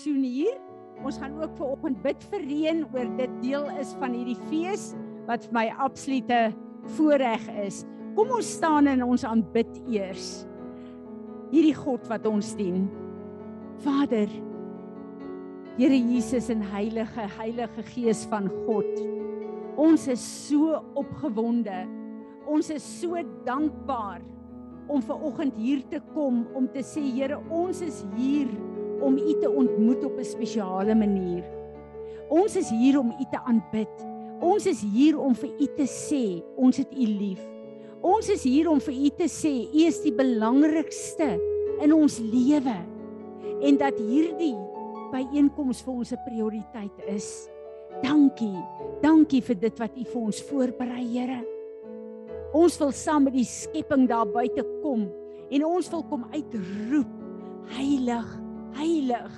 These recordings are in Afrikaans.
fatsoen hier. Ons gaan ook ver oggend bid vir reën oor dit deel is van hierdie fees wat vir my absolute voorreg is. Kom ons staan en ons aanbid eers hierdie God wat ons dien. Vader, Here Jesus en Heilige Heilige Gees van God. Ons is so opgewonde. Ons is so dankbaar om ver oggend hier te kom om te sê Here, ons is hier om U te ontmoet op 'n spesiale manier. Ons is hier om U te aanbid. Ons is hier om vir U te sê ons het U lief. Ons is hier om vir U te sê U is die belangrikste in ons lewe en dat hierdie byeenkoms vir ons 'n prioriteit is. Dankie. Dankie vir dit wat U vir ons voorberei, Here. Ons wil saam met die skepping daar buite kom en ons wil kom uitroep heilig heilig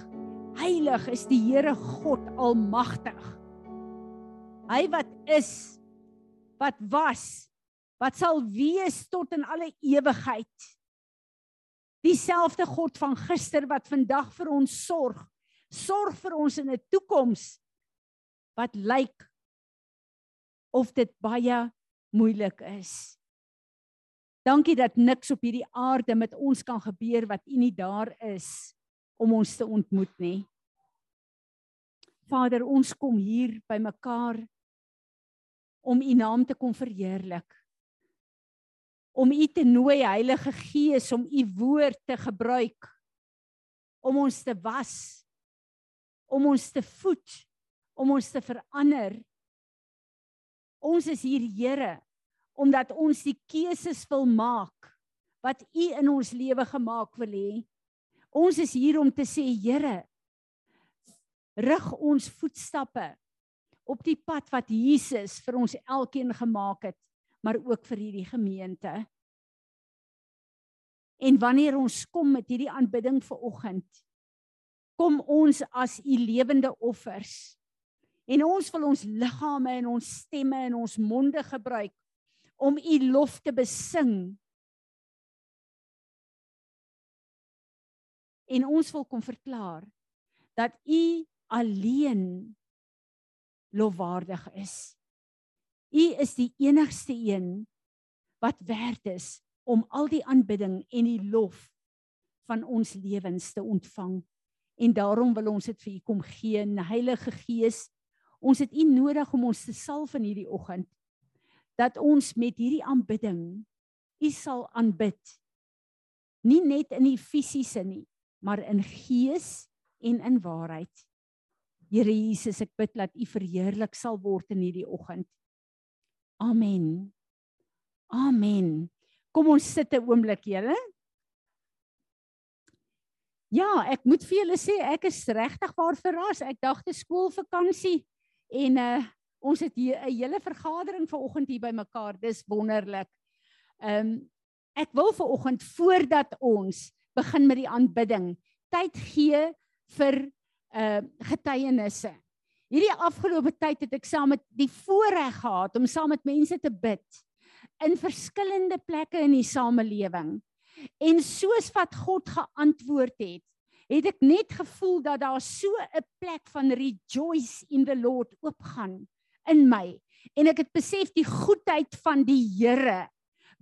heilig is die Here God almagtig. Hy wat is wat was wat sal wees tot in alle ewigheid. Dieselfde God van gister wat vandag vir ons sorg sorg vir ons in 'n toekoms wat lyk of dit baie moeilik is. Dankie dat niks op hierdie aarde met ons kan gebeur wat U nie daar is om ons te ontmoet nie. Vader, ons kom hier by mekaar om U naam te kom verheerlik. Om U te nooi, Heilige Gees, om U woord te gebruik om ons te was, om ons te voed, om ons te verander Ons is hier Here omdat ons die keuses wil maak wat U in ons lewe gemaak wil hê. Ons is hier om te sê Here rig ons voetstappe op die pad wat Jesus vir ons elkeen gemaak het, maar ook vir hierdie gemeente. En wanneer ons kom met hierdie aanbidding vir oggend, kom ons as u lewende offers En ons wil ons liggame en ons stemme en ons monde gebruik om u lof te besing. En ons wil kom verklaar dat u alleen lofwaardig is. U is die enigste een wat werd is om al die aanbidding en die lof van ons lewens te ontvang. En daarom wil ons dit vir u kom gee, Heilige Gees. Ons het U nodig om ons te salf in hierdie oggend dat ons met hierdie aanbidding U sal aanbid. Nie net in die fisiese nie, maar in gees en in waarheid. Here Jesus, ek bid dat U verheerlik sal word in hierdie oggend. Amen. Amen. Kom ons sit 'n oomblik, julle. Ja, ek moet vir julle sê ek is regtig waar verras. Ek dink dit skoolvakansie. En uh ons het hier 'n hele vergadering vanoggend hier by mekaar. Dis wonderlik. Ehm um, ek wil vanoggend voordat ons begin met die aanbidding, tyd gee vir uh getuienisse. Hierdie afgelope tyd het ek saam met die voorreg gehad om saam met mense te bid in verskillende plekke in die samelewing. En soos wat God geantwoord het, het ek net gevoel dat daar so 'n plek van rejoice in the Lord oopgaan in my en ek het besef die goedheid van die Here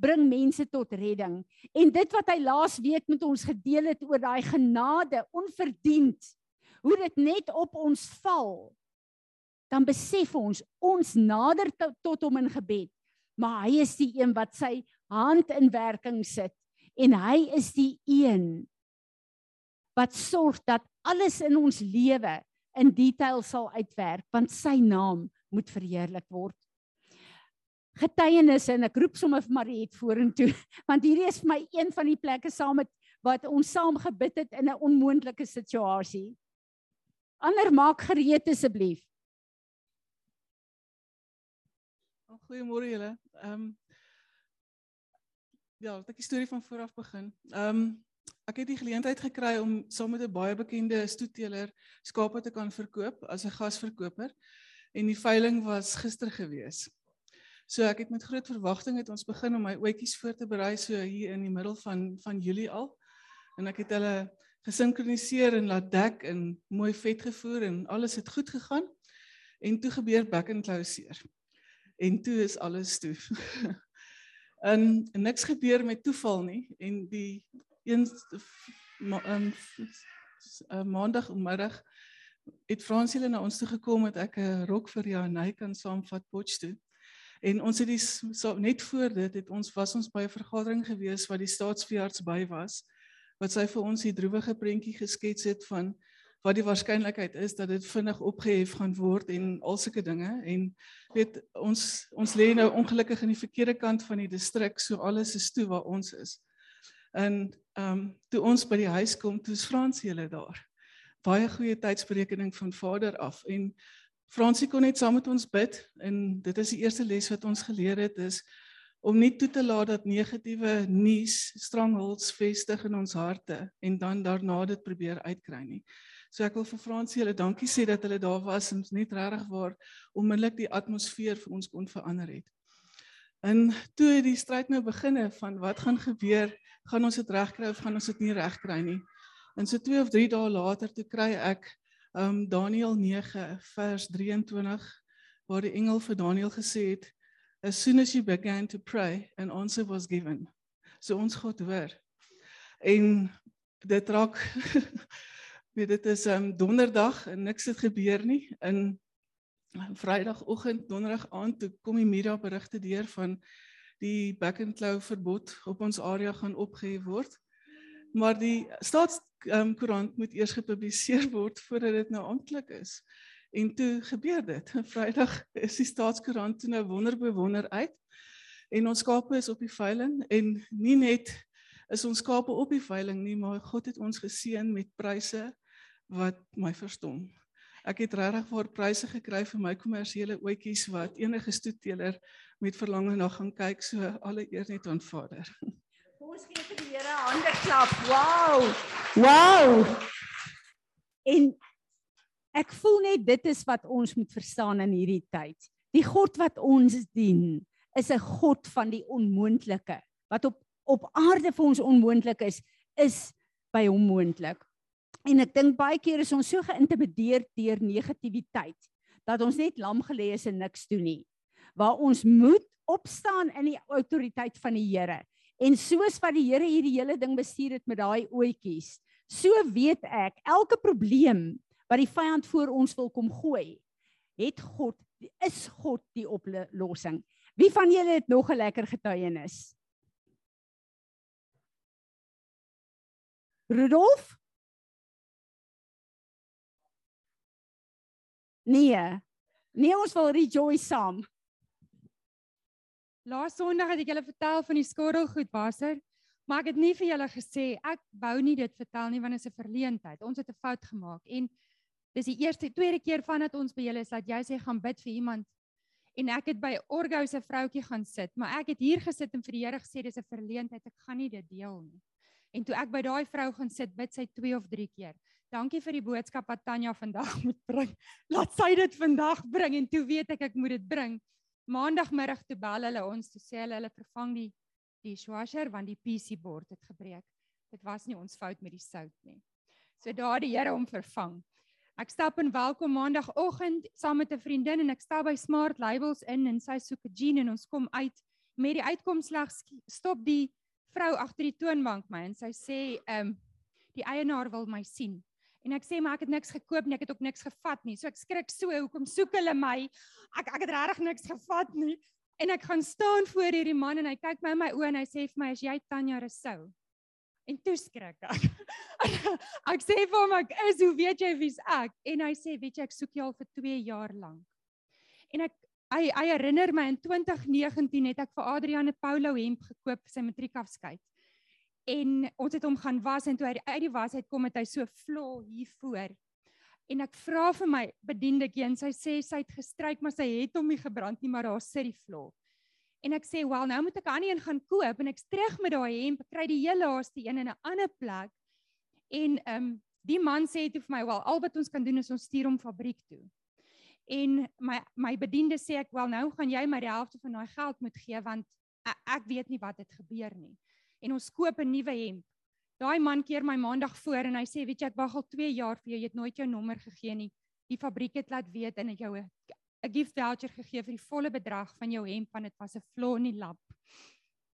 bring mense tot redding en dit wat hy laas week met ons gedeel het oor daai genade onverdiend hoe dit net op ons val dan besef ons ons nader to, tot hom in gebed maar hy is die een wat sy hand in werking sit en hy is die een wat sorg dat alles in ons lewe in detail sal uitwerk want sy naam moet verheerlik word. Getuienisse en ek roep sommer vir Mariet vorentoe want hierdie is vir my een van die plekke saam met wat ons saam gebid het in 'n onmoontlike situasie. Ander maak gereed asseblief. Goeiemôre julle. Ehm um, Ja, ek 'n storie van vooraf begin. Ehm um, Ek het die geleentheid gekry om saam met 'n baie bekende stoetteler skape te kan verkoop as 'n gasverkoper en die veiling was gister gewees. So ek het met groot verwagting het ons begin om my oetjies voor te berei so hier in die middel van van Julie al. En ek het hulle gesinkroniseer en laat dek en mooi vet gevoer en alles het goed gegaan. En toe gebeur back and closeer. En toe is alles toe. en, en niks gebeur met toeval nie en die een ma, um, uh, maandagmiddag het Fransiele na ons toe gekom het ek 'n rok vir hy kan saamvat Potch toe. En ons het die so, net voor dit het ons was ons by 'n vergadering gewees waar die staatsveearts by was wat sy vir ons die droewige prentjie geskets het van wat die waarskynlikheid is dat dit vinnig opgehef gaan word en al sulke dinge en weet ons ons lê nou ongelukkig aan die verkeerde kant van die distrik so alles is toe waar ons is. En ehm um, toe ons by die huis kom, toe's Frans hulle daar. Baie goeie tydsberekening van Vader af en Fransie kon net saam met ons bid en dit is die eerste les wat ons geleer het is om nie toe te laat dat negatiewe nuus strangholds vestig in ons harte en dan daarna dit probeer uitkry nie. So ek wil vir Fransie hulle dankie sê dat hulle daar was en net regtig waar onmiddellik die atmosfeer vir ons kon verander het. En toe die stryd nou beginne van wat gaan gebeur, gaan ons dit regkry of gaan ons dit nie regkry nie. En so 2 of 3 dae later toe kry ek um Daniël 9 vers 23 waar die engel vir Daniël gesê het as soon as you began to pray an answer was given. So ons God hoor. En dit raak weet dit is 'n um, donderdag en niks het gebeur nie. In vrydagoggend donderdag aand toe kom die media berigte deur van die back and claw verbod op ons area gaan opgehef word. Maar die staatskoerant um, moet eers gepubliseer word voordat dit nou amptelik is En toe gebeur dit. Vrydag is die staatskoerant toe nou wonderbewonder uit. En ons skape is op die veiling en nie net is ons skape op die veiling nie, maar God het ons geseën met pryse wat my verstom. Ek het regtig vir pryse gekry vir my kommersiële ootjies wat enige stoeteler met verlange na gaan kyk, so alle eer net aan Vader. Ons gee vir die Here hande klap. Wow! Wow! En Ek voel net dit is wat ons moet verstaan in hierdie tyd. Die God wat ons dien, is 'n God van die onmoontlike. Wat op op aarde vir ons onmoontlik is, is by hom moontlik. En ek dink baie keer is ons so geïntimideer deur negativiteit dat ons net lam gelê is en niks doen nie. Waar ons moet opstaan in die autoriteit van die Here. En soos wat die Here hierdie hele ding bestuur het met daai ootjies, so weet ek elke probleem wat die vyand voor ons wil kom gooi, het God is God die oplossing. Wie van julle het nog 'n lekker getuienis? Rudolf? Nee. Nee, ons wil rejoice saam. Laas Sondag het ek julle vertel van die skottelgoedwasser, maar ek het nie vir julle gesê ek wou nie dit vertel nie want dit is 'n verleentheid. Ons het 'n fout gemaak en Dis die eerste tweede keer vandat ons by julle is dat jy sê gaan bid vir iemand en ek het by Orgo se vroutjie gaan sit, maar ek het hier gesit en vir die Here gesê dis 'n verleentheid, ek gaan nie dit deel nie. En toe ek by daai vrou gaan sit, bid sy 2 of 3 keer. Dankie vir die boodskap wat Tanya vandag moet bring. Laat sy dit vandag bring en toe weet ek ek moet dit bring. Maandagmiddag toe bel hulle ons toe sê hulle hulle vervang die die swasher want die PC bord het gebreek. Dit was nie ons fout met die sout nie. So daar die Here hom vervang. Ek stap in welkom maandagooggend saam met 'n vriendin en ek stap by Smart Labels in en sy soek 'n jean en ons kom uit met die uitkomslag stop die vrou agter die toonbank my en sy sê ehm um, die eienaar wil my sien. En ek sê maar ek het niks gekoop nie, ek het ook niks gevat nie. So ek skrik so, hoekom soek hulle my? Ek ek het regtig niks gevat nie. En ek gaan staan voor hierdie man en hy kyk my in my oë en hy sê vir my, "Is jy Tanya Rousseau?" En toe skrik ek. ek sê vir hom ek is, hoe weet jy wie's ek? En hy sê, weet jy, ek soek jou al vir 2 jaar lank. En ek hy hy herinner my in 2019 het ek vir Adrian 'n Paulo hemp gekoop vir sy matriekafskeid. En ons het hom gaan was en toe hy uit die was uit kom het hy so vlo hier voor. En ek vra vir my bediende een, sy sê sy het gestryk maar sy het hom nie gebrand nie, maar daar sit die vlo. En ek sê, "Wel, nou moet ek aan een gaan koop en ek's terug met daai hemp, kry die heel laaste een in 'n ander plek." En ehm um, die man sê toe vir my, "Wel, al wat ons kan doen is ons stuur hom fabriek toe." En my my bediende sê ek, "Wel, nou gaan jy my die helfte van daai geld moet gee want ek, ek weet nie wat het gebeur nie." En ons koop 'n nuwe hemp. Daai man keer my maandag voor en hy sê, "Weet jy, ek wag al 2 jaar vir jou, jy het nooit jou nommer gegee nie. Die fabriek het laat weet en het jou 'n gift voucher gegee vir die volle bedrag van jou hemp want dit was 'n flaw in die lap."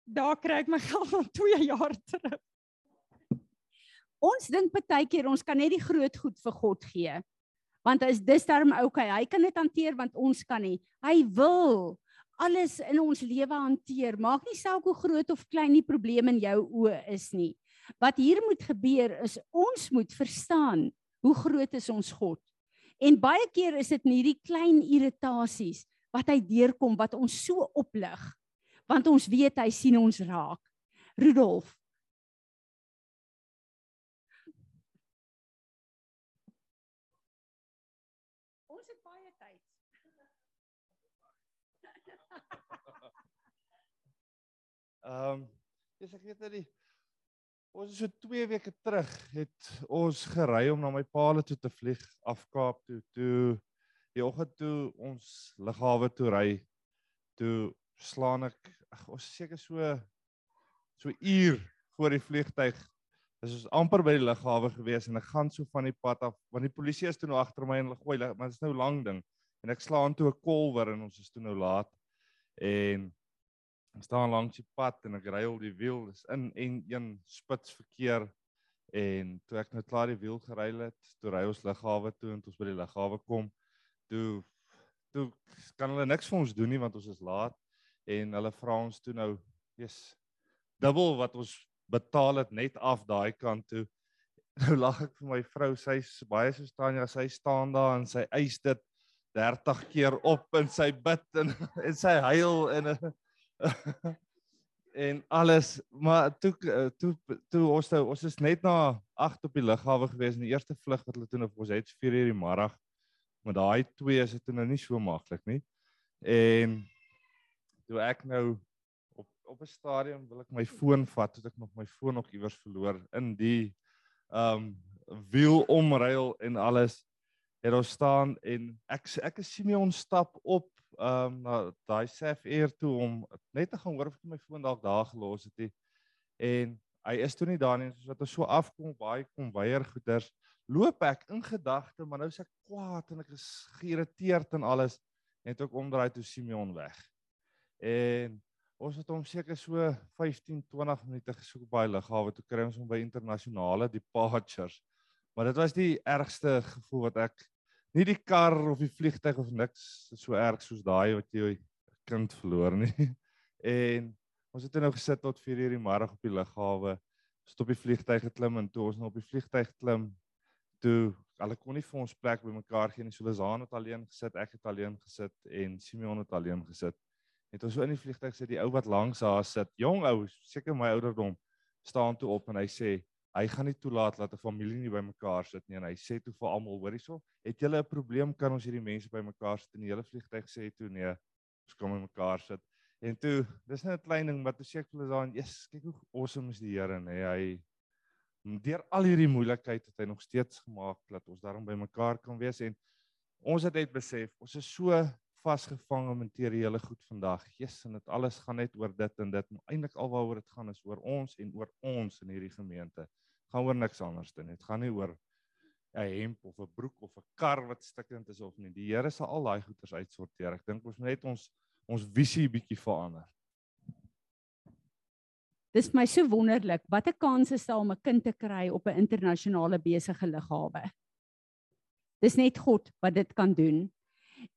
Daar kry ek my geld van 2 jaar terug. Ons dink baie keer ons kan net die groot goed vir God gee. Want is dis darm okay. Hy kan dit hanteer want ons kan nie. Hy wil alles in ons lewe hanteer. Maak nie saak hoe groot of klein die probleem in jou oë is nie. Wat hier moet gebeur is ons moet verstaan hoe groot is ons God. En baie keer is dit nie die klein irritasies wat hy deurkom wat ons so oplig want ons weet hy sien ons raak. Rudolf Ons het baie tyd. Ehm, um, dis ek weet net die ons is so 2 weke terug het ons gery om na my paal toe te vlieg af Kaap toe. Toe die oggend toe ons lughawe toe ry, toe slaan ek ag ons seker so so uur voor die vliegtyg. Dis ons amper by die lughawe gewees en ek gaan so van die pad af want die polisie is toe nou agter my en hulle gooi, maar dit is nou lank ding. En ek slaan toe 'n kolwer en ons is toe nou laat. En staan langs die pad en ek ry op die wiel, dis in en een spits verkeer en toe ek net klaar die wiel gery het, toe ry ons lughawe toe en ons by die lughawe kom, toe toe kan hulle niks vir ons doen nie want ons is laat en hulle vra ons toe nou, "Jes, dubbel wat ons betaal het net af daai kant toe." Nou lag ek vir my vrou, sy's baie so staan ja, sy staan daar en sy eis dit 30 keer op in sy bid en en sy huil en en alles maar toe toe toe ons toe ons is net na 8 op die lughawe gewees in die eerste vlug wat hulle toe nou ons het 4 uur die middag. Maar daai twee is dit nou nie so maklik nie. En toe ek nou op op 'n stadium wil ek my foon vat toe ek nog my foon nog iewers verloor. In die um wiel omruil en alles het ons staan en ek ek is Simeon stap op ehm um, na daai Saf Air toe om net te gaan hoor of ek my foon dalk daar gelos het nie. En hy is toe nie daar nie, soos wat ons so afkom baie kom weier goeders, loop ek in gedagte, maar nou is ek kwaad en ek is geïrriteerd en alles toe ek omdraai toe Simeon weg. En ons het hom seker so 15 20 minute gesoek by lughawe toe kry ons hom by internasionale departures. Maar dit was die ergste gevoel wat ek nie die kar of die vliegtyg of niks so erg soos daai wat jy kind verloor nie. En ons het nou gesit tot 4 uur die middag op die lughawe. Stop die vliegtyg geklim en toe ons nou op die vliegtyg klim, toe hulle kon nie vir ons plek bymekaar gee nie. So Lizaan het alleen gesit, ek het alleen gesit en Simeon het alleen gesit. Het ons so in die vliegtyg sit die ou wat langs haar sit, jong ou, seker my ouderdom, staan toe op en hy sê hy gaan nie toelaat dat 'n familie nie bymekaar sit nie en hy sê toe vir almal hoor hierso het julle 'n probleem? Kan ons hierdie mense bymekaar sit? En die hele vliegtyg sê toe nee ons kom bymekaar sit. En toe dis net 'n klein ding wat ek sê ek voel daar yes kyk hoe awesome is die Here nê hy deur al hierdie moeilikheid het hy nog steeds gemaak dat ons daarom bymekaar kan wees. En ons het net besef ons is so vasgevang in materiële goed vandag. Jesus en dit alles gaan net oor dit en dit. Eintlik alwaaroor dit gaan is oor ons en oor ons in hierdie gemeente gaan oor niks anders dan dit gaan nie oor 'n hemp of 'n broek of 'n kar wat stikkend is of nie. Die Here sal al daai goeders uitsorteer. Ek dink ons moet net ons ons visie bietjie verander. Dis my so wonderlik. Wat 'n kans is daar om 'n kind te kry op 'n internasionale besige lughawe? Dis net God wat dit kan doen.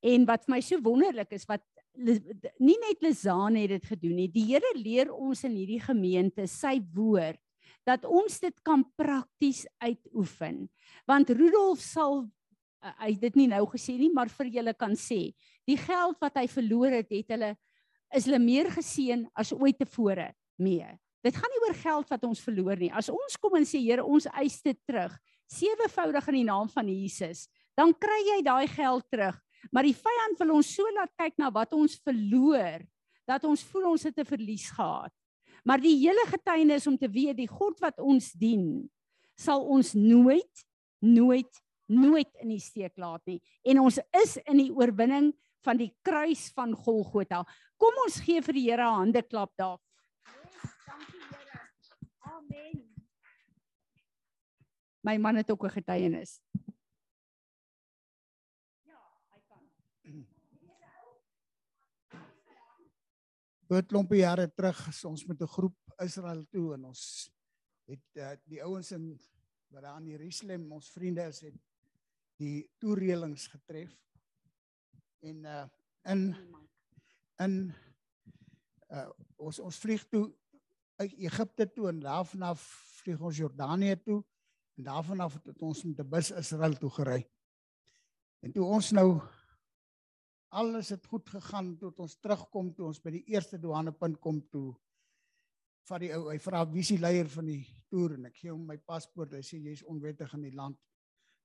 En wat vir my so wonderlik is wat nie net Lizaan het dit gedoen nie. Die Here leer ons in hierdie gemeente sy woord dat ons dit kan prakties uitoefen. Want Rudolf sal uh, hy dit nie nou gesê nie, maar vir julle kan sê, die geld wat hy verloor het, het hulle is hulle meer geseën as ooit tevore mee. Dit gaan nie oor geld wat ons verloor nie. As ons kom en sê Here, ons eis dit terug, sewevoudig in die naam van Jesus, dan kry jy daai geld terug. Maar die vyand wil ons so laat kyk na wat ons verloor dat ons voel ons het 'n verlies gehad. Maar die hele getuienis om te weet die God wat ons dien, sal ons nooit nooit nooit in die steek laat nie. En ons is in die oorwinning van die kruis van Golgotha. Kom ons gee vir die Here 'n hande klap daar. Yes, dankie Here. Amen. my man het ook 'n getuienis. Oor klompie jare terug is ons met 'n groep Israel toe en ons het uh, die ouens in wat daar in Jerusalem ons vriende is het die toerelings getref en uh in in uh ons ons vlieg toe uit Egipte toe en daarvan af vlieg ons Jordanië toe en daarvan af het ons met 'n bus Israel toe gery. En toe ons nou alles het goed gegaan tot ons terugkom toe ons by die eerste douanepunt kom toe vat die ou hy vra wie is die leier van die toer? En ek gee hom my paspoort. Hy sê jy's onwettig in die land.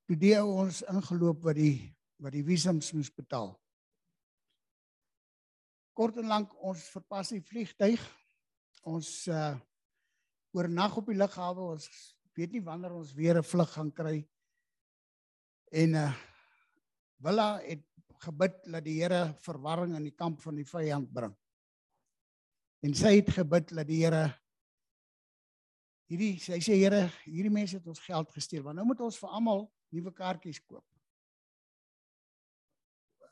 Toe die ou ons ingeloop wat die wat die visums moes betaal. Kort en lank ons verpas die vliegtyg. Ons uh oornag op die lughawe. Ons weet nie wanneer ons weer 'n vlug gaan kry. En uh Willa het gebid dat die Here verwarring in die kamp van die vyand bring. En sy het gebid dat die Here hierdie sy sê Here, hierdie mense het ons geld gesteel, want nou moet ons vir almal nuwe kaartjies koop.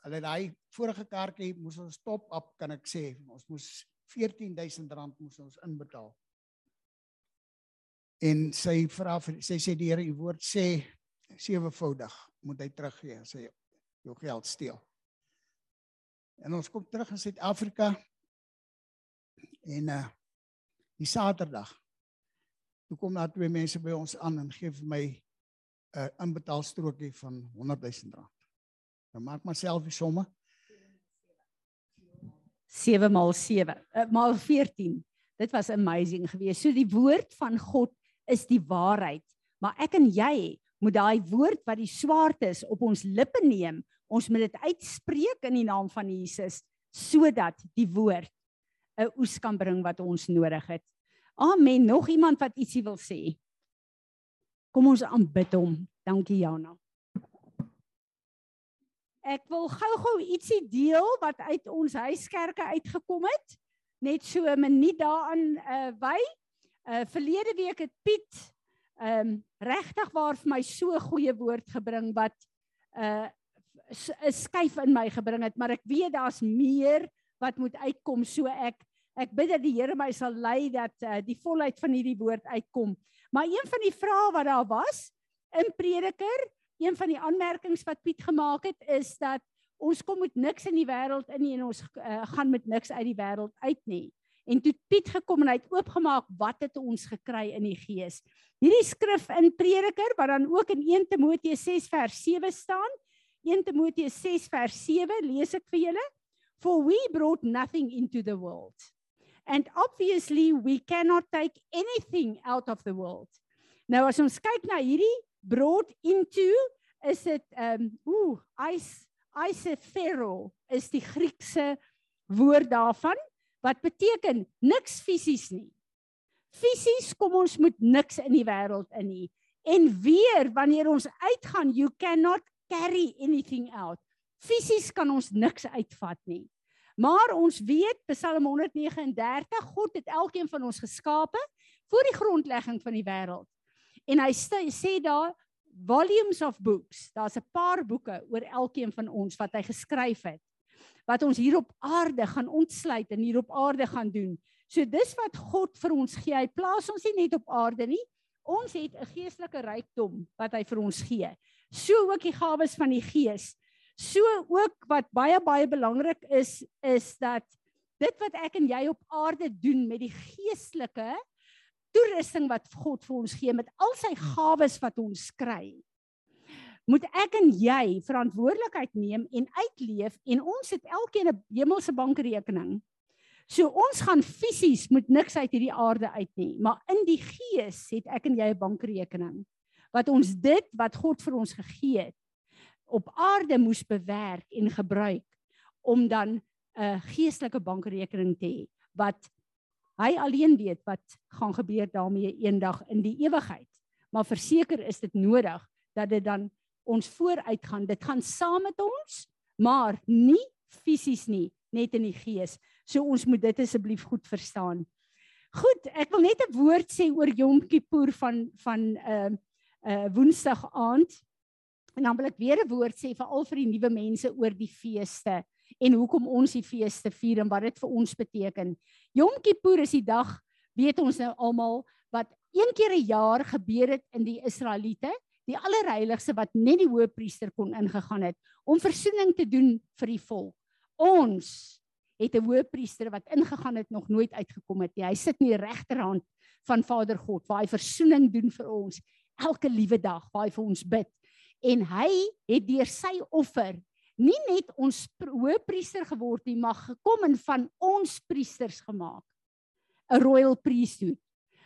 Hulle daai vorige kaartjie moes ons top op kan ek sê, ons moes R14000 moes ons inbetaal. En sy vra sy sê die Here, u woord sê sewevoudig moet hy teruggee. Sy jou geld steel. En ons kom terug in Suid-Afrika en uh die Saterdag toe kom daar twee mense by ons aan en gee vir my 'n uh, inbetaalstrokie van 100 000 rand. Nou maak maar self die somme. 7 maal 7 uh, maal 14. Dit was amazing geweest. So die woord van God is die waarheid, maar ek en jy moet daai woord wat die swaard is op ons lippe neem Ons moet dit uitspreek in die naam van Jesus sodat die woord 'n oes kan bring wat ons nodig het. Amen. Nog iemand wat ietsie wil sê? Kom ons aanbid hom. Dankie Jana. Ek wil gou-gou ietsie deel wat uit ons huiskerke uitgekom het. Net so 'n minuut daaraan uh wy. Uh verlede week het Piet ehm um, regtig waar vir my so goeie woord gebring wat uh 'n skuif in my gebring het, maar ek weet daar's meer wat moet uitkom so ek ek bid dat die Here my sal lei dat uh, die volheid van hierdie woord uitkom. Maar een van die vrae wat daar was in Prediker, een van die aanmerkings wat Piet gemaak het is dat ons kom met niks in die wêreld in nie en ons uh, gaan met niks uit die wêreld uit nie. En toe Piet gekom en hy het oopgemaak wat het ons gekry in die gees. Hierdie skrif in Prediker wat dan ook in 1 Timoteus 6 vers 7 staan, 1 Timoteus 6 vers 7 lees ek vir julle. For we brought nothing into the world. And obviously we cannot take anything out of the world. Nou as ons kyk na hierdie brought into is dit ehm um, ooh ice ice phero is die Griekse woord daarvan wat beteken niks fisies nie fisies kom ons moet niks in die wêreld in nie en weer wanneer ons uitgaan you cannot carry anything out. Fisies kan ons niks uitvat nie. Maar ons weet Psalm 139, God het elkeen van ons geskape voor die grondlegging van die wêreld. En hy sê daar volumes of books. Daar's 'n paar boeke oor elkeen van ons wat hy geskryf het wat ons hier op aarde gaan ontsluit en hier op aarde gaan doen. So dis wat God vir ons gee. Hy plaas ons nie net op aarde nie. Ons het 'n geestelike rykdom wat hy vir ons gee so ook die gawes van die gees. So ook wat baie baie belangrik is is dat dit wat ek en jy op aarde doen met die geestelike toerusting wat God vir ons gee met al sy gawes wat ons kry. Moet ek en jy verantwoordelikheid neem en uitleef en ons het elkeen 'n hemelse bankrekening. So ons gaan fisies moet niks uit hierdie aarde uit nie, maar in die gees het ek en jy 'n bankrekening wat ons dit wat God vir ons gegee het op aarde moes bewerk en gebruik om dan 'n geestelike bankrekening te hê wat hy alleen weet wat gaan gebeur daarmee eendag in die ewigheid. Maar verseker is dit nodig dat dit dan ons vooruit gaan. Dit gaan saam met ons, maar nie fisies nie, net in die gees. So ons moet dit asseblief goed verstaan. Goed, ek wil net 'n woord sê oor Yom Kippur van van ehm uh, uh Woensdag aand. En dan wil ek weer 'n woord sê vir al vir die nuwe mense oor die feeste en hoekom ons die feeste vier en wat dit vir ons beteken. Yom Kippur is die dag, weet ons nou almal, wat een keer 'n jaar gebeur het in die Israeliete, die allerheiligste wat net die hoëpriester kon ingegaan het om versoening te doen vir die volk. Ons het 'n hoëpriester wat ingegaan het nog nooit uitgekom het nie. Hy sit in die regterhand van Vader God waar hy versoening doen vir ons elke liewe dag waar hy vir ons bid. En hy het deur sy offer nie net ons hoëpriester geword nie, maar gekom en van ons priesters gemaak. 'n Royal priesthood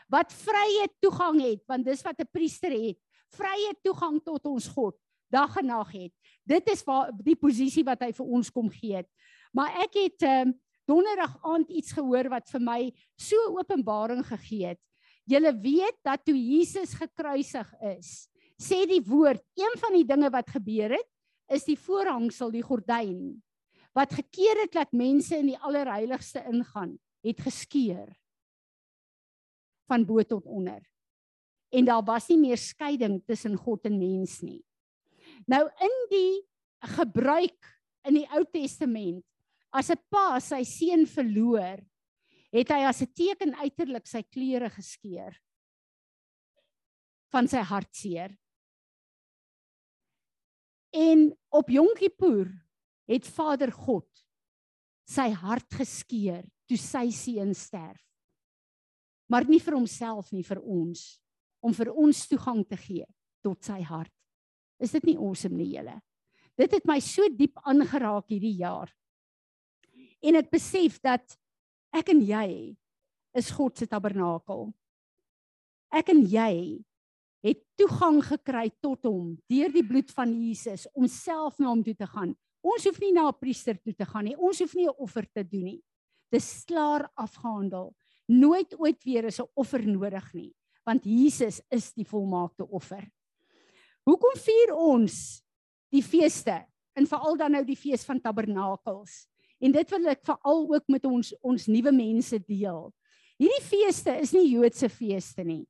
wat vrye toegang het, want dis wat 'n priester het, vrye toegang tot ons God dag en nag het. Dit is waar die posisie wat hy vir ons kom gee het. Maar ek het um, donderdag aand iets gehoor wat vir my so openbaring gegee het. Julle weet dat toe Jesus gekruisig is, sê die woord, een van die dinge wat gebeur het, is die voorhangsel, die gordyn wat gekeer het dat mense in die allerheiligste ingaan, het geskeur van bo tot onder. En daar was nie meer skeiding tussen God en mens nie. Nou in die gebruik in die Ou Testament As 'n pa sy seun verloor, het hy as 'n teken uiterlik sy klere geskeur van sy hartseer. En op Yom Kippur het Vader God sy hart geskeur toe sy seun sterf. Maar nie vir homself nie, vir ons, om vir ons toegang te gee tot sy hart. Is dit nie awesome nie, julle? Dit het my so diep aangeraak hierdie jaar en ek besef dat ek en jy is God se tabernakel. Ek en jy het toegang gekry tot hom deur die bloed van Jesus om self na hom toe te gaan. Ons hoef nie na 'n priester toe te gaan nie. Ons hoef nie 'n offer te doen nie. Dis klaar afgehandel. Nooit ooit weer is 'n offer nodig nie, want Jesus is die volmaakte offer. Hoekom vier ons die feeste? En veral dan nou die fees van tabernakels. En dit wil ek veral ook met ons ons nuwe mense deel. Hierdie feeste is nie Joodse feeste nie.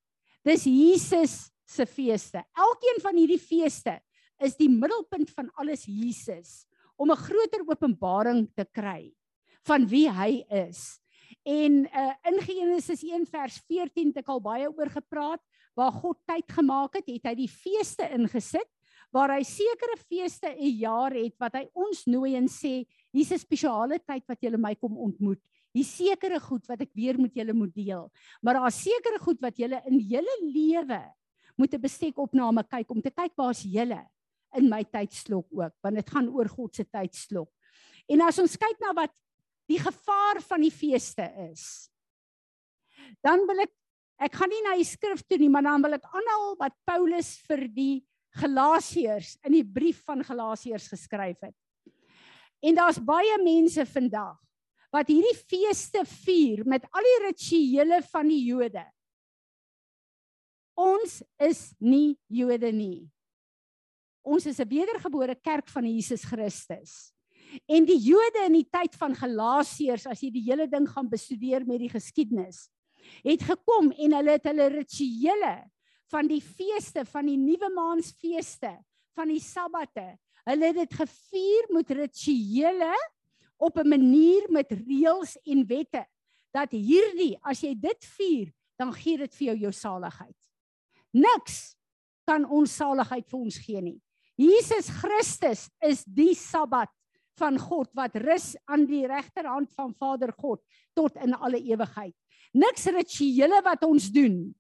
Dis Jesus se feeste. Elkeen van hierdie feeste is die middelpunt van alles Jesus om 'n groter openbaring te kry van wie hy is. En uh, in Genesis 1 vers 14 het ek al baie oor gepraat waar God tyd gemaak het, het hy die feeste ingesit waar hy sekere feeste 'n jaar het wat hy ons nooi en sê hier's 'n spesiale tyd wat julle my kom ontmoet. Hier sekere goed wat ek weer met julle moet deel. Maar daar's sekere goed wat julle in julle lewe moet 'n bestek opname kyk om te kyk waar's julle in my tydslok ook want dit gaan oor God se tydslok. En as ons kyk na wat die gevaar van die feeste is. Dan wil ek ek gaan nie na die skrif toe nie, maar dan wil ek aanhaal wat Paulus vir die Galasiërs in die brief van Galasiërs geskryf het. En daar's baie mense vandag wat hierdie feeste vier met al die rituele van die Jode. Ons is nie Jode nie. Ons is 'n wedergebore kerk van Jesus Christus. En die Jode in die tyd van Galasiërs, as jy die hele ding gaan bestudeer met die geskiedenis, het gekom en hulle het hulle rituele van die feeste, van die nuwe maansfeeste, van die sabbate. Hulle het dit gevier met rituele op 'n manier met reëls en wette dat hierdie as jy dit vier, dan gee dit vir jou jou saligheid. Niks kan ons saligheid vir ons gee nie. Jesus Christus is die Sabbat van God wat rus aan die regterhand van Vader God tot in alle ewigheid. Niks rituele wat ons doen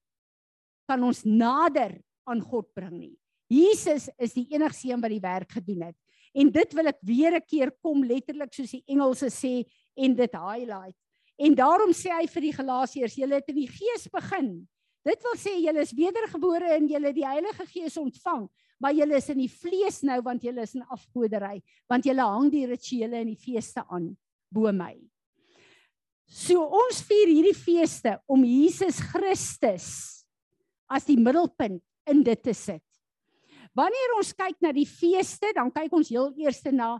kan ons nader aan God bring nie. Jesus is die enigste een wat die werk gedoen het. En dit wil ek weer 'n keer kom letterlik soos die Engelse sê en dit highlight. En daarom sê hy vir die Galasiërs, julle het in die Gees begin. Dit wil sê julle is wedergebore en julle die Heilige Gees ontvang, maar julle is in die vlees nou want julle is in afgodery, want julle hang die rituele en die feeste aan bo my. So ons vier hierdie feeste om Jesus Christus as die middelpunt in dit te sit. Wanneer ons kyk na die feeste, dan kyk ons heel eers na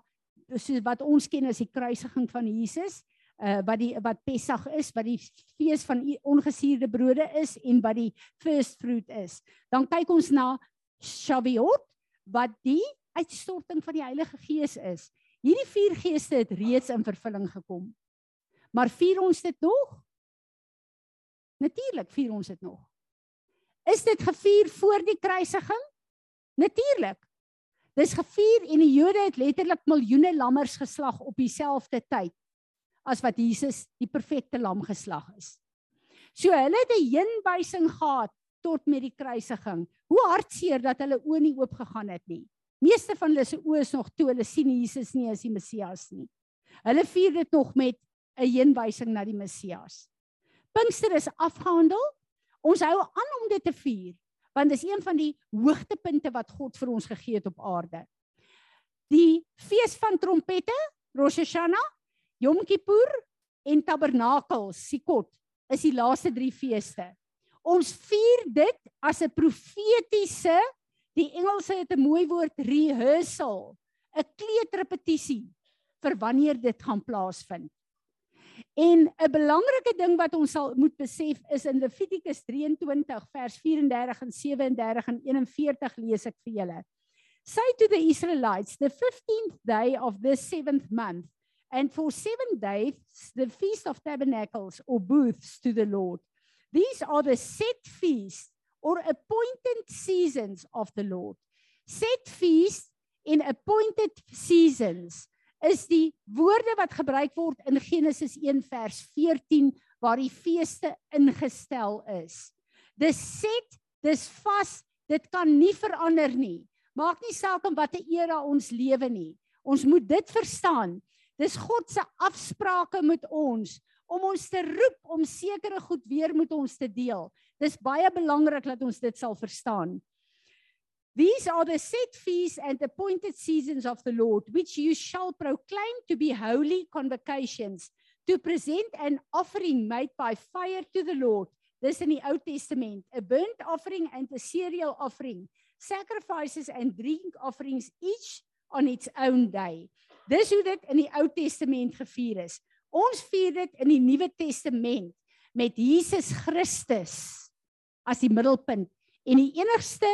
soos wat ons ken as die kruisiging van Jesus, uh wat die wat Pessach is, wat die fees van ongesuurde brode is en wat die first fruit is. Dan kyk ons na Shavuot wat die uitstorting van die Heilige Gees is. Hierdie vier geeste het reeds in vervulling gekom. Maar vier ons dit nog? Natuurlik vier ons dit nog. Is dit gevier voor die kruisiging? Natuurlik. Dis gevier en die Jode het letterlik miljoene lammers geslag op dieselfde tyd as wat Jesus die perfekte lam geslag is. So hulle het 'n heenwysing gehad tot met die kruisiging. Hoe hartseer dat hulle oë nie oop gegaan het nie. Meeste van hulle se oë is nog toe, hulle sien Jesus nie as die Messias nie. Hulle vier dit nog met 'n heenwysing na die Messias. Pinkster is afgehandel. Ons hou aan om dit te vier want dis een van die hoogtepunte wat God vir ons gegee het op aarde. Die fees van trompette, Rosh Hashanah, Yom Kippur en Tabernakel, Sukkot, is die laaste 3 feeste. Ons vier dit as 'n profetiese, die Engelse het 'n mooi woord rehearsal, 'n kleutrepetisie vir wanneer dit gaan plaasvind. En 'n belangrike ding wat ons sal moet besef is in Levitikus 23 vers 34 en 37 en 41 lees ek vir julle. Say to the Israelites the 15th day of this seventh month and for 7 days the feast of tabernacles or booths to the Lord. These are the set feasts or appointed seasons of the Lord. Set feasts in appointed seasons is die woorde wat gebruik word in Genesis 1 vers 14 waar die feeste ingestel is. Dis set, dis vas, dit kan nie verander nie. Maak nie saak in watter era ons lewe nie. Ons moet dit verstaan. Dis God se afsprake met ons om ons te roep om sekere goed weer met ons te deel. Dis baie belangrik dat ons dit sal verstaan. These are the set feasts and appointed seasons of the Lord, which you shall proclaim to be holy convocations, to present an offering made by fire to the Lord. This in the Old Testament, a burnt offering and a cereal offering, sacrifices and drink offerings, each on its own day. Dis hoe dit in die Ou Testament gevier is. Ons vier dit in die Nuwe Testament met Jesus Christus as die middelpunt en die enigste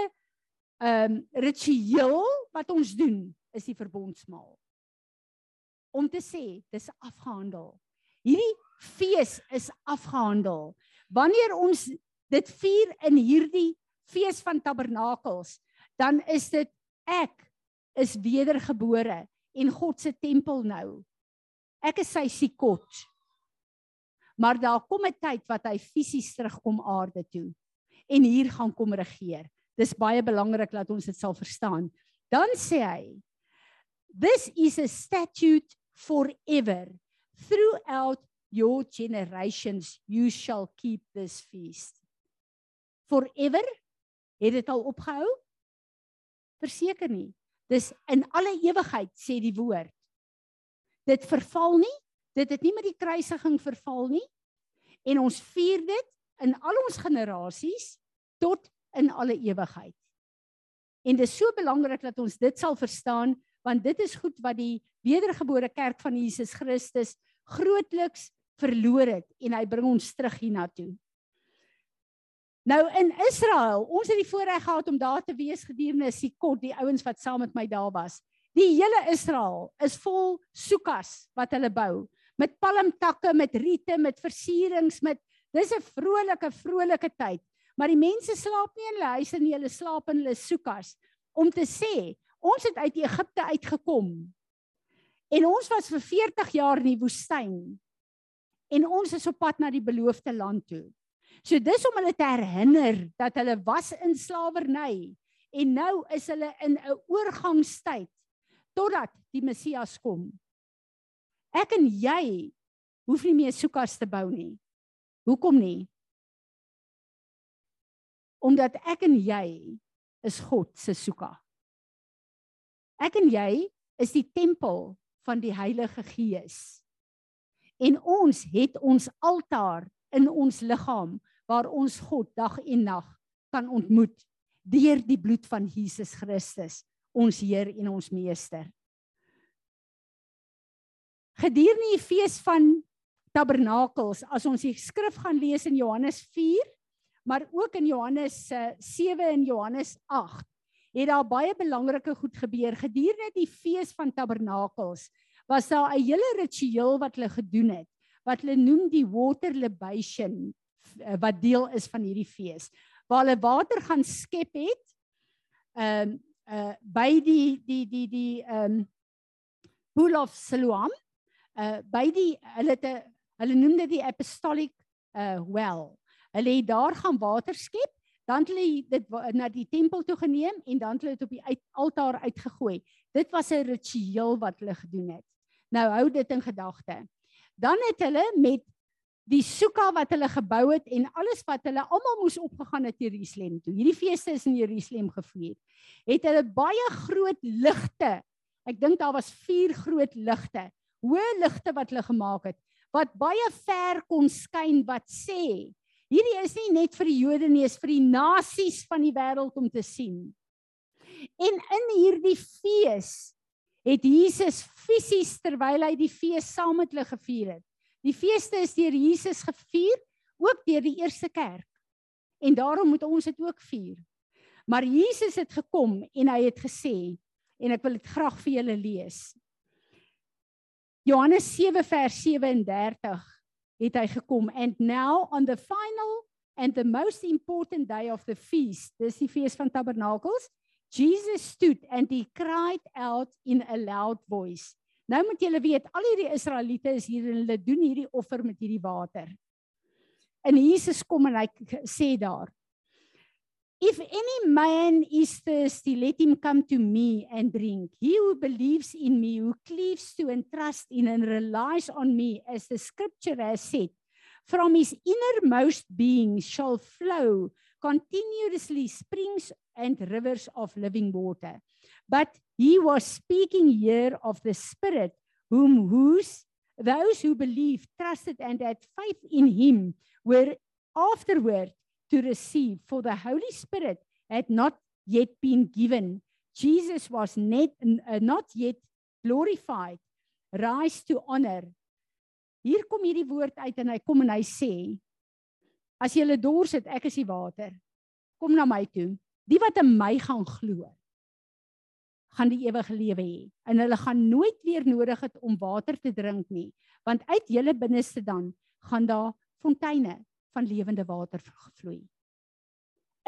ehm um, ritueel wat ons doen is die verbondsmaal. Om te sê dis afgehandel. Hierdie fees is afgehandel. Wanneer ons dit vier in hierdie fees van tabernakels, dan is dit ek is wedergebore en God se tempel nou. Ek is sy sikot. Maar daar kom 'n tyd wat hy fisies terugkom aarde toe en hier gaan kom regeer. Dis baie belangrik dat ons dit sal verstaan. Dan sê hy This is a statute forever throughout your generations you shall keep this feast. Forever? Het dit al opgehou? Verseker nie. Dis in alle ewigheid sê die woord. Dit verval nie. Dit het nie met die kruisiging verval nie. En ons vier dit in al ons generasies tot in alle ewigheid. En dit is so belangrik dat ons dit sal verstaan want dit is goed wat die wedergebore kerk van Jesus Christus grootliks verloor het en hy bring ons terug hiernatoe. Nou in Israel, ons het die voorreg gehad om daar te wees gedurende Sikot, die ouens wat saam met my daar was. Die hele Israel is vol sukas wat hulle bou met palmtakke, met riete, met versierings, met dis 'n vrolike vrolike tyd. Maar die mense slaap nie in hulle huise nie, hulle slaap in hulle soekas om te sê, ons het uit Egipte uitgekom. En ons was vir 40 jaar in die woestyn. En ons is op pad na die beloofde land toe. So dis om hulle te herinner dat hulle was in slawerny en nou is hulle in 'n oorgangstyd totdat die Messias kom. Ek en jy hoef nie meer soekas te bou nie. Hoekom nie? omdat ek en jy is God se soeka. Ek en jy is die tempel van die Heilige Gees. En ons het ons altaar in ons liggaam waar ons God dag en nag kan ontmoet deur die bloed van Jesus Christus, ons Heer en ons Meester. Gedurende die fees van Tabernakels, as ons die skrif gaan lees in Johannes maar ook in Johannes 7 en Johannes 8 het daar baie belangrike goed gebeur. Gedurende die fees van Tabernakels was daar 'n hele ritueel wat hulle gedoen het wat hulle noem die water libation eh, wat deel is van hierdie fees waar hulle water gaan skep het ehm um, uh by die die die die ehm um, pool of Siloam uh by die hulle het 'n hulle noem dit die apostolic uh well. Hulle het daar gaan water skep, dan het hulle dit na die tempel toe geneem en dan het hulle dit op die uit, altaar uitgegooi. Dit was 'n ritueel wat hulle gedoen het. Nou hou dit in gedagte. Dan het hulle met die soeka wat hulle gebou het en alles wat hulle almal moes opgegaan het Jerusalem toe. Hierdie feeste is in Jerusalem gevier. Het hulle baie groot ligte. Ek dink daar was 4 groot ligte. Hoë ligte wat hulle gemaak het wat baie ver kon skyn wat sê hierdie is nie net vir die Jode nie, is vir die nasies van die wêreld om te sien. En in hierdie fees het Jesus fisies terwyl hy die fees saam met hulle gevier het. Die feeste is deur Jesus gevier, ook deur die eerste kerk. En daarom moet ons dit ook vier. Maar Jesus het gekom en hy het gesê en ek wil dit graag vir julle lees. Johannes 7 vers 37 het hy gekom and now on the final and the most important day of the feast dis die fees van tabernakels Jesus stood and he cried out in a loud voice nou moet julle weet al hierdie Israeliete is hier en hulle doen hierdie offer met hierdie water en Jesus kom en hy sê daar If any man is thirsty, let him come to me and drink. He who believes in me, who cleaves to and trusts in and relies on me, as the scripture has said, from his innermost being shall flow continuously springs and rivers of living water. But he was speaking here of the Spirit, whom whose those who believed, trusted, and had faith in him were afterward to receive, for the Holy Spirit had not yet been given. Jesus was net, uh, not yet glorified, rise to honor. Hier kom hierdie woord uit en hy kom en hy sê: As jy dors het, ek is die water. Kom na my toe. Die wat in my gaan glo, gaan die ewige lewe hê en hulle gaan nooit weer nodig het om water te drink nie, want uit julle binneste dan gaan daar fonteine van lewende water vloei.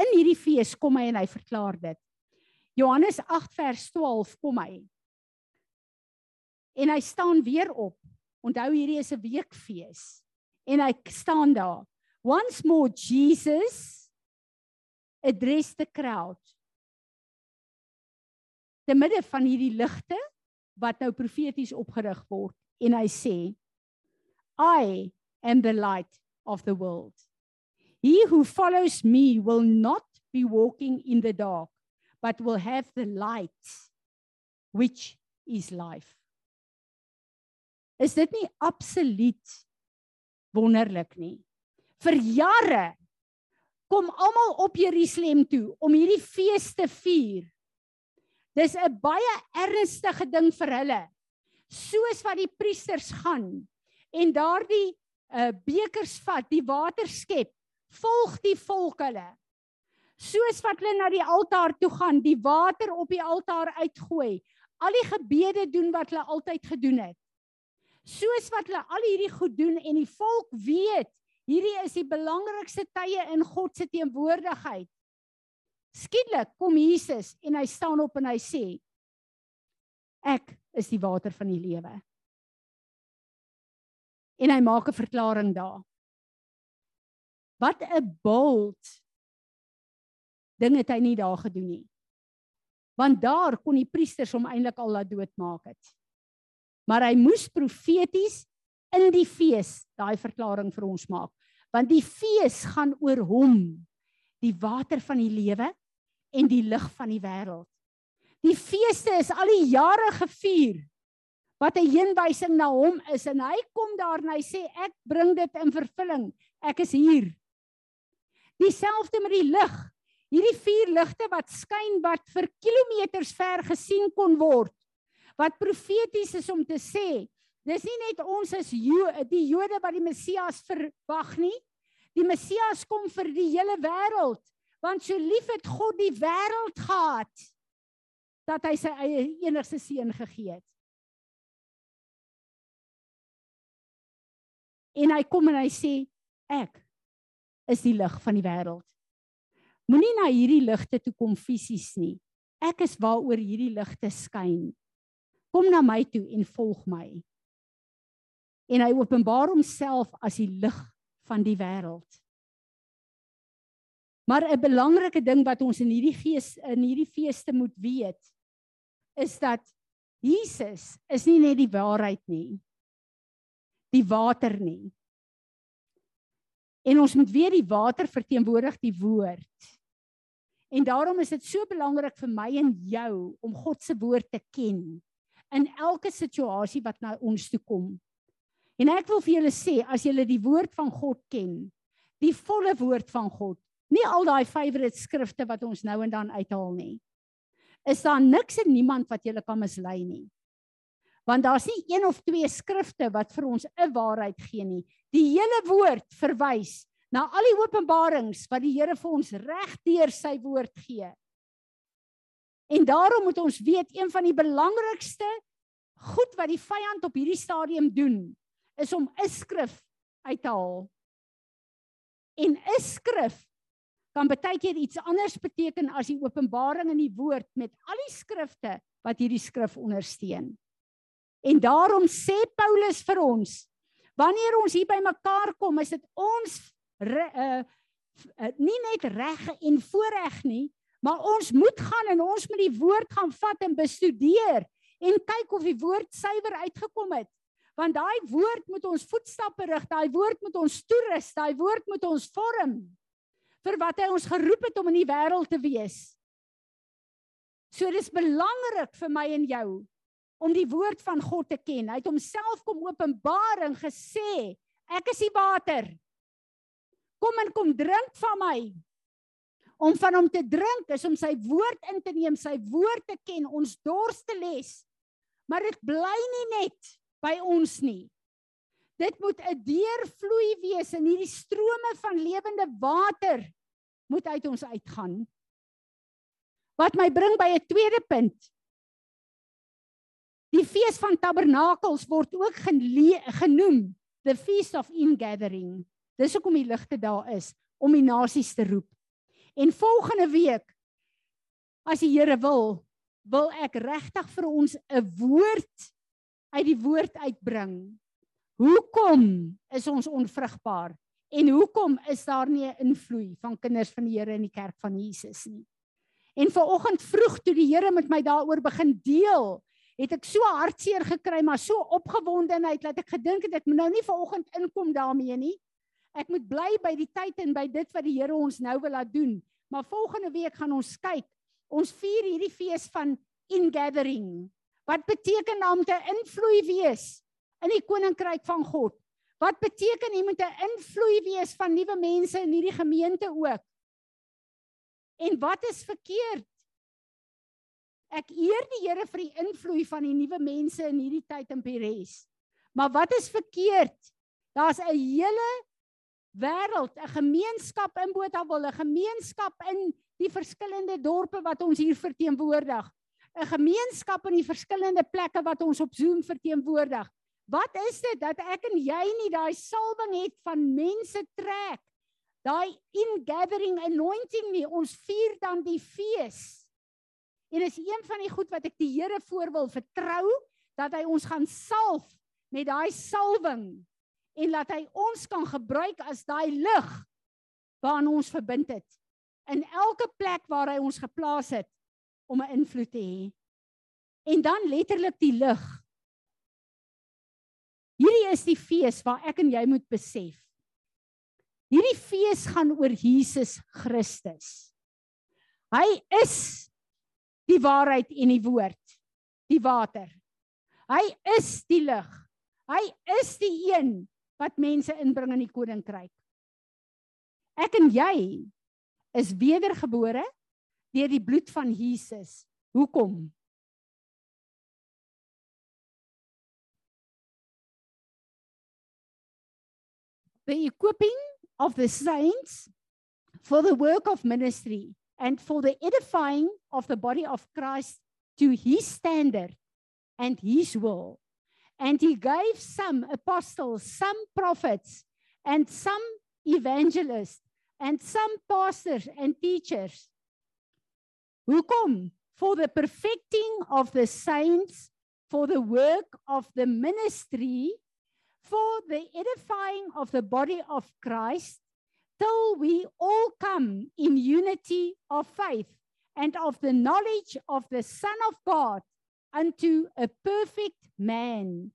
In hierdie fees kom hy en hy verklaar dit. Johannes 8 vers 12 kom hy. En hy staan weer op. Onthou hierdie is 'n weekfees. En hy staan daar. Once more Jesus addressed the crowd. Te midde van hierdie ligte wat nou profeties opgerig word en hy sê I am the light of the world. He who follows me will not be walking in the dark, but will have the light, which is life. Is dit nie absoluut wonderlik nie? Vir jare kom almal op Jerusalem toe om hierdie fees te vier. Dis 'n baie ernstige ding vir hulle. Soos wat die priesters gaan en daardie uh bekers vat, die water skep, volg die volk hulle. Soos wat hulle na die altaar toe gaan, die water op die altaar uitgooi, al die gebede doen wat hulle altyd gedoen het. Soos wat hulle al hierdie goed doen en die volk weet, hierdie is die belangrikste tye in God se teenwoordigheid. Skielik kom Jesus en hy staan op en hy sê: Ek is die water van die lewe en hy maak 'n verklaring daar. Wat 'n bold ding het hy nie daar gedoen nie. Want daar kon die priesters hom eintlik al laat doodmaak het. Maar hy moes profeties in die fees daai verklaring vir ons maak. Want die fees gaan oor hom, die water van die lewe en die lig van die wêreld. Die feeste is al die jare gevier wat 'n heenwysing na hom is en hy kom daar en hy sê ek bring dit in vervulling. Ek is hier. Dieselfde met die lig. Hierdie vier ligte wat skyn wat vir kilometers ver gesien kon word. Wat profeties is om te sê, dis nie net ons as jo die Jode wat die Messias verwag nie. Die Messias kom vir die hele wêreld, want so lief het God die wêreld gehad dat hy sy eie enigste seun gegee het. En hy kom en hy sê ek is die lig van die wêreld. Moenie na hierdie ligte toe kom fisies nie. Ek is waaroor hierdie ligte skyn. Kom na my toe en volg my. En hy openbaar homself as die lig van die wêreld. Maar 'n belangrike ding wat ons in hierdie gees in hierdie feeste moet weet is dat Jesus is nie net die waarheid nie. Die water nie. En ons moet weet die water verteenwoordig die woord. En daarom is dit so belangrik vir my en jou om God se woord te ken in elke situasie wat na ons toe kom. En ek wil vir julle sê as julle die woord van God ken, die volle woord van God, nie al daai favourite skrifte wat ons nou en dan uithaal nie. Is daar niks en niemand wat julle kan mislei nie. Want daar's nie een of twee skrifte wat vir ons 'n waarheid gee nie. Die hele woord verwys na al die openbarings wat die Here vir ons regdeur sy woord gee. En daarom moet ons weet een van die belangrikste goed wat die vyand op hierdie stadium doen is om 'n skrif uit te haal. En 'n skrif kan baie keer iets anders beteken as die openbaring in die woord met al die skrifte wat hierdie skrif ondersteun. En daarom sê Paulus vir ons, wanneer ons hier by mekaar kom, is dit ons re, uh, uh, nie net reg en voorreg nie, maar ons moet gaan en ons moet die woord gaan vat en bestudeer en kyk of die woord suiwer uitgekom het. Want daai woord moet ons voetstappe rig, daai woord moet ons toerus, daai woord moet ons vorm vir wat hy ons geroep het om in die wêreld te wees. So dis belangrik vir my en jou om die woord van God te ken. Hy het homself kom openbaar en gesê, ek is die water. Kom en kom drink van my. Om van hom te drink is om sy woord in te neem, sy woord te ken, ons dors te les. Maar dit bly nie net by ons nie. Dit moet 'n deurvloei wees in hierdie strome van lewende water moet uit ons uitgaan. Wat my bring by 'n tweede punt. Die fees van tabernakels word ook genoem the feast of ingathering. Dis hoekom die ligte daar is om die nasies te roep. En volgende week as die Here wil, wil ek regtig vir ons 'n woord uit die woord uitbring Hoekom is ons onvrugbaar? En hoekom is daar nie 'n invloed van kinders van die Here in die kerk van Jesus nie? En vanoggend vroeg toe die Here met my daaroor begin deel, het ek so hartseer gekry, maar so opgewondenheid dat ek gedink het ek moet nou nie vanoggend inkom daarmee nie. Ek moet bly by die tyd en by dit wat die Here ons nou wil laat doen. Maar volgende week gaan ons kyk. Ons vier hierdie fees van ingathering. Wat beteken om te invloed wees? in die koninkryk van God. Wat beteken jy moet 'n invloed wees van nuwe mense in hierdie gemeente ook? En wat is verkeerd? Ek eer die Here vir die invloed van die nuwe mense in hierdie tyd in Peres. Maar wat is verkeerd? Daar's 'n hele wêreld, 'n gemeenskap in Botawil, 'n gemeenskap in die verskillende dorpe wat ons hier verteenwoordig. 'n Gemeenskap in die verskillende plekke wat ons op Zoom verteenwoordig. Wat is dit dat ek en jy nie daai salwing het van mense trek? Daai ingathering anointing nie. Ons vier dan die fees. En is een van die goed wat ek die Here voor wil vertrou dat hy ons gaan salf met daai salwing en laat hy ons kan gebruik as daai lig waaraan ons verbind het in elke plek waar hy ons geplaas het om 'n invloed te hê. En dan letterlik die lig Hierdie is die fees waar ek en jy moet besef. Hierdie fees gaan oor Jesus Christus. Hy is die waarheid en die woord, die water. Hy is die lig. Hy is die een wat mense inbring in die koninkryk. Ek en jy is wedergebore deur die bloed van Jesus. Hoekom? the equipping of the saints for the work of ministry and for the edifying of the body of Christ to his standard and his will. And he gave some apostles, some prophets, and some evangelists, and some pastors and teachers. Hoekom? For the perfecting of the saints, for the work of the ministry, for the edifying of the body of Christ, till we all come in unity of faith and of the knowledge of the Son of God unto a perfect man,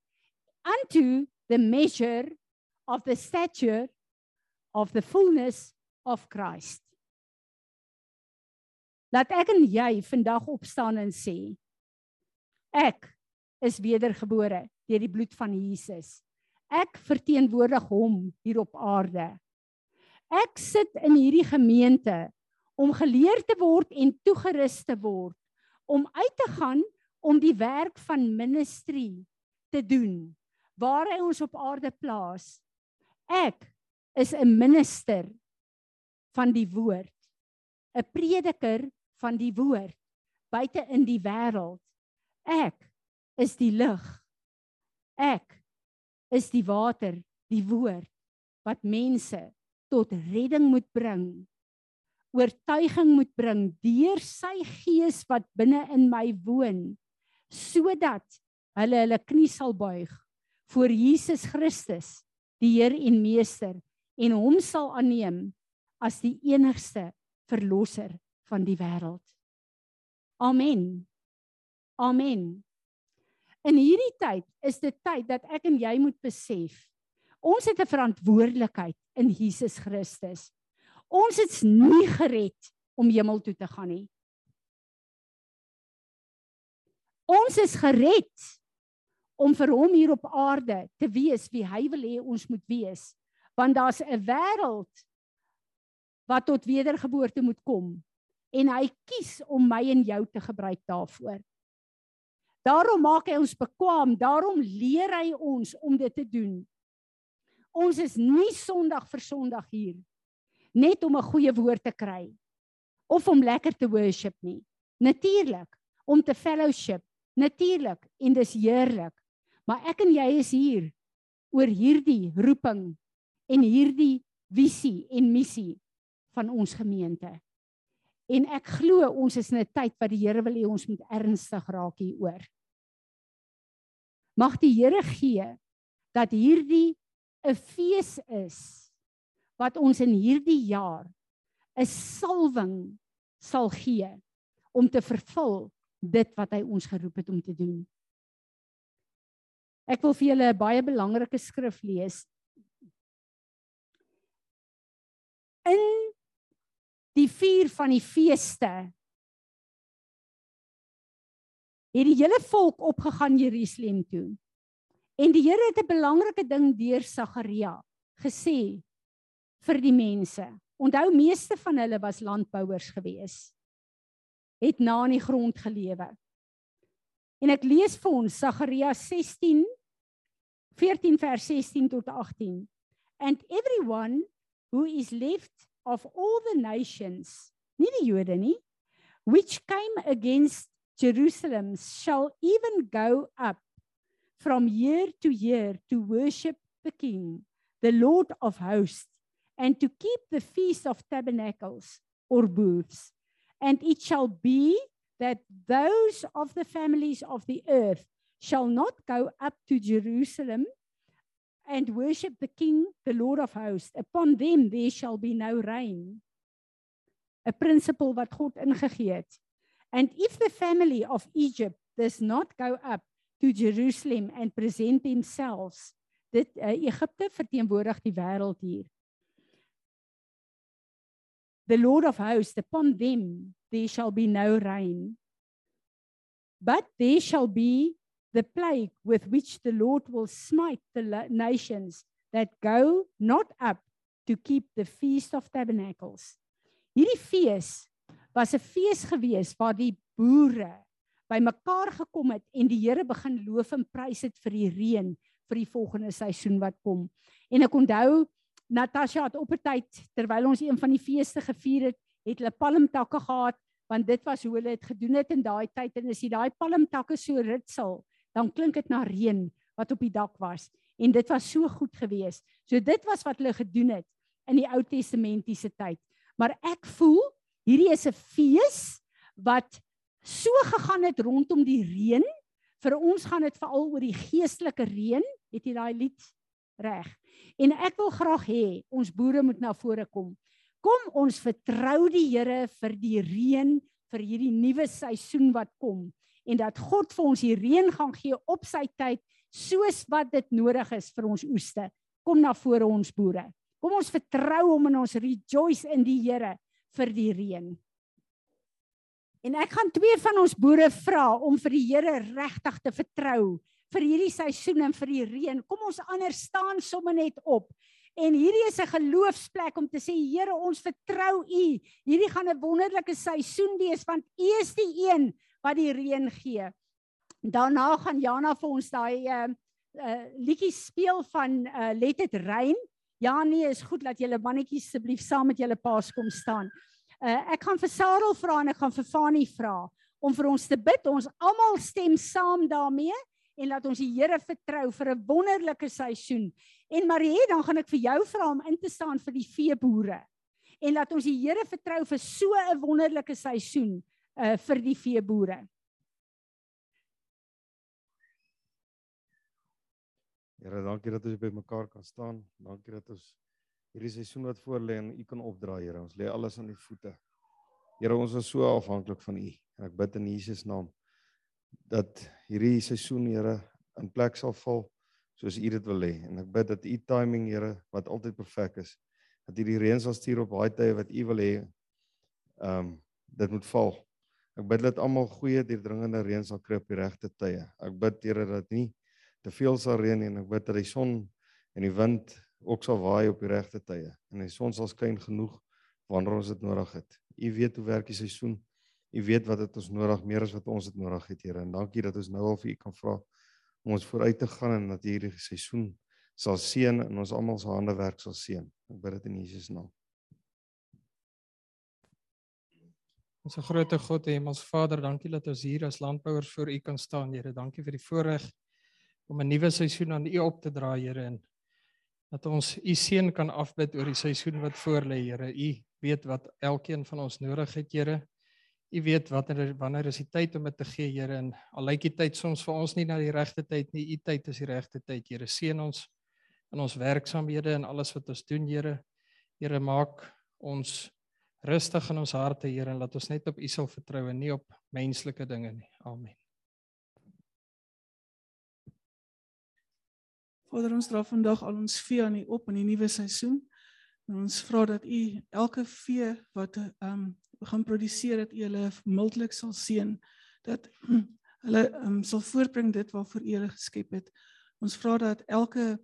unto the measure of the stature of the fullness of Christ. Laat ek en jy vandag opstaan en sê ek is wedergebore deur die bloed van Jesus. Ek verteenwoordig hom hier op aarde. Ek sit in hierdie gemeente om geleer te word en toegerus te word om uit te gaan om die werk van ministry te doen waar hy ons op aarde plaas. Ek is 'n minister van die woord, 'n prediker van die woord buite in die wêreld. Ek is die lig. Ek is die water, die woord wat mense tot redding moet bring. Oortuiging moet bring deur sy gees wat binne in my woon sodat hulle hulle knie sal buig voor Jesus Christus, die Heer en Meester en hom sal aanneem as die enigste verlosser van die wêreld. Amen. Amen. In hierdie tyd is dit tyd dat ek en jy moet besef ons het 'n verantwoordelikheid in Jesus Christus. Ons is nie gered om hemel toe te gaan nie. Ons is gered om vir hom hier op aarde te wees wie hy wil hê ons moet wees. Want daar's 'n wêreld wat tot wedergeboorte moet kom en hy kies om my en jou te gebruik daarvoor. Daarom maak hy ons bekwam, daarom leer hy ons om dit te doen. Ons is nie Sondag vir Sondag hier net om 'n goeie woord te kry of om lekker te worship nie. Natuurlik om te fellowship, natuurlik en dis heerlik. Maar ek en jy is hier oor hierdie roeping en hierdie visie en missie van ons gemeente. En ek glo ons is in 'n tyd wat die Here wil hê ons moet ernstig raak hieroor. Mag die Here gee dat hierdie 'n fees is wat ons in hierdie jaar 'n salwing sal gee om te vervul dit wat hy ons geroep het om te doen. Ek wil vir julle 'n baie belangrike skrif lees. In die vier van die feeste het die hele volk opgegaan Jerusalem toe. En die Here het 'n belangrike ding deur Sagaria gesê vir die mense. Onthou meeste van hulle was landbouers gewees. Het na in die grond gelewe. En ek lees vir ons Sagaria 16 14 vers 16 tot 18. And everyone who is left of all the nations, nie die Jode nie, which came against Jerusalem shall even go up from year to year to worship the King, the Lord of hosts, and to keep the feast of tabernacles or booths. And it shall be that those of the families of the earth shall not go up to Jerusalem and worship the King, the Lord of hosts. Upon them there shall be no rain. 'n Principle wat God ingegee het. And if the family of Egypt does not go up to Jerusalem and present themselves, dit uh, Egipte verteenwoordig die wêreld hier. The Lord of hosts upon them there shall be no rain. But there shall be the plague with which the Lord will smite the nations that go not up to keep the feast of tabernacles. Hierdie fees was 'n fees gewees waar die boere bymekaar gekom het en die Here begin loof en prys het vir die reën vir die volgende seisoen wat kom. En ek onthou Natasha het op 'n tyd terwyl ons een van die feeste gevier het, het hulle palmtakke gehad want dit was hoe hulle dit gedoen het in daai tyd en as jy daai palmtakke so ritsel, dan klink dit na reën wat op die dak was en dit was so goed geweest. So dit was wat hulle gedoen het in die Ou Testamentiese tyd. Maar ek voel hierdie is 'n fees wat so gegaan het rondom die reën. Vir ons gaan dit veral oor die geestelike reën. Het jy daai lied reg? En ek wil graag hê ons boere moet na vore kom. Kom ons vertrou die Here vir die reën vir hierdie nuwe seisoen wat kom en dat God vir ons die reën gaan gee op sy tyd soos wat dit nodig is vir ons oeste. Kom na vore ons boere. Kom ons vertrou hom en ons rejoice in die Here vir die reën. En ek gaan twee van ons boere vra om vir die Here regtig te vertrou vir hierdie seisoen en vir die reën. Kom ons anders staan sommer net op. En hierdie is 'n geloofsplek om te sê Here, ons vertrou U. Hierdie gaan 'n wonderlike seisoen wees want U is die een wat die reën gee. Daarna gaan Jana vir ons daai uh uh liedjie speel van uh Let dit reën. Ja nee, is goed dat julle mannetjies asseblief saam met julle paas kom staan. Uh ek gaan vir Sarel vra en ek gaan vir Fanie vra om vir ons te bid. Ons almal stem saam daarmee en laat ons die Here vertrou vir 'n wonderlike seisoen. En Marie, dan gaan ek vir jou vra om in te staan vir die veeboere. En laat ons die Here vertrou vir so 'n wonderlike seisoen uh vir die veeboere. Here, dankie dat ons by mekaar kan staan. Dankie dat ons hierdie seisoen wat voor lê en U kan opdra, Here. Ons lê alles aan U voete. Here, ons is so afhanklik van U. En ek bid in Jesus naam dat hierdie seisoen, Here, in plek sal val soos U dit wil hê. En ek bid dat U timing, Here, wat altyd perfek is, dat U die reën sal stuur op daai tye wat U wil hê. Ehm um, dit moet val. Ek bid dat almal goeie deurdringende reën sal kry op die regte tye. Ek bid Here dat nie te veel sal reën en ek bid dat die son en die wind ook sal waai op die regte tye en die son sal skyn genoeg wanneer ons dit nodig het. U weet hoe werk die seisoen. U weet wat dit ons nodig meer as wat ons dit nodig het, Here. En dankie dat ons nou al vir U kan vra om ons vooruit te gaan en dat hierdie seisoen sal seën en ons almal se hande werk sal seën. Ek bid dit in Jesus naam. Ons grote God en ons Vader, dankie dat ons hier as landbouers voor U kan staan, Here. Dankie vir die voorreg om 'n nuwe seisoen aan U op te dra, Here, en dat ons U seën kan afbid oor die seisoen wat voorlê, Here. U weet wat elkeen van ons nodig het, Here. U weet watter wanneer is die tyd om dit te gee, Here, en al lyk die tyd soms vir ons nie na die regte tyd nie, U tyd is die regte tyd, Here. Seën ons in ons werksamehede en alles wat ons doen, Here. Here, maak ons rustig in ons harte, Here, en laat ons net op U sal vertrou en nie op menslike dinge nie. Amen. Vader, ons dra vandag al ons vee aan U op in die nuwe seisoen. En ons vra dat U elke vee wat ehm um, gaan produseer dat U hulle mildelik sal seën dat hulle ehm um, sal voortbring dit waarvoor U hulle geskep het. Ons vra dat elke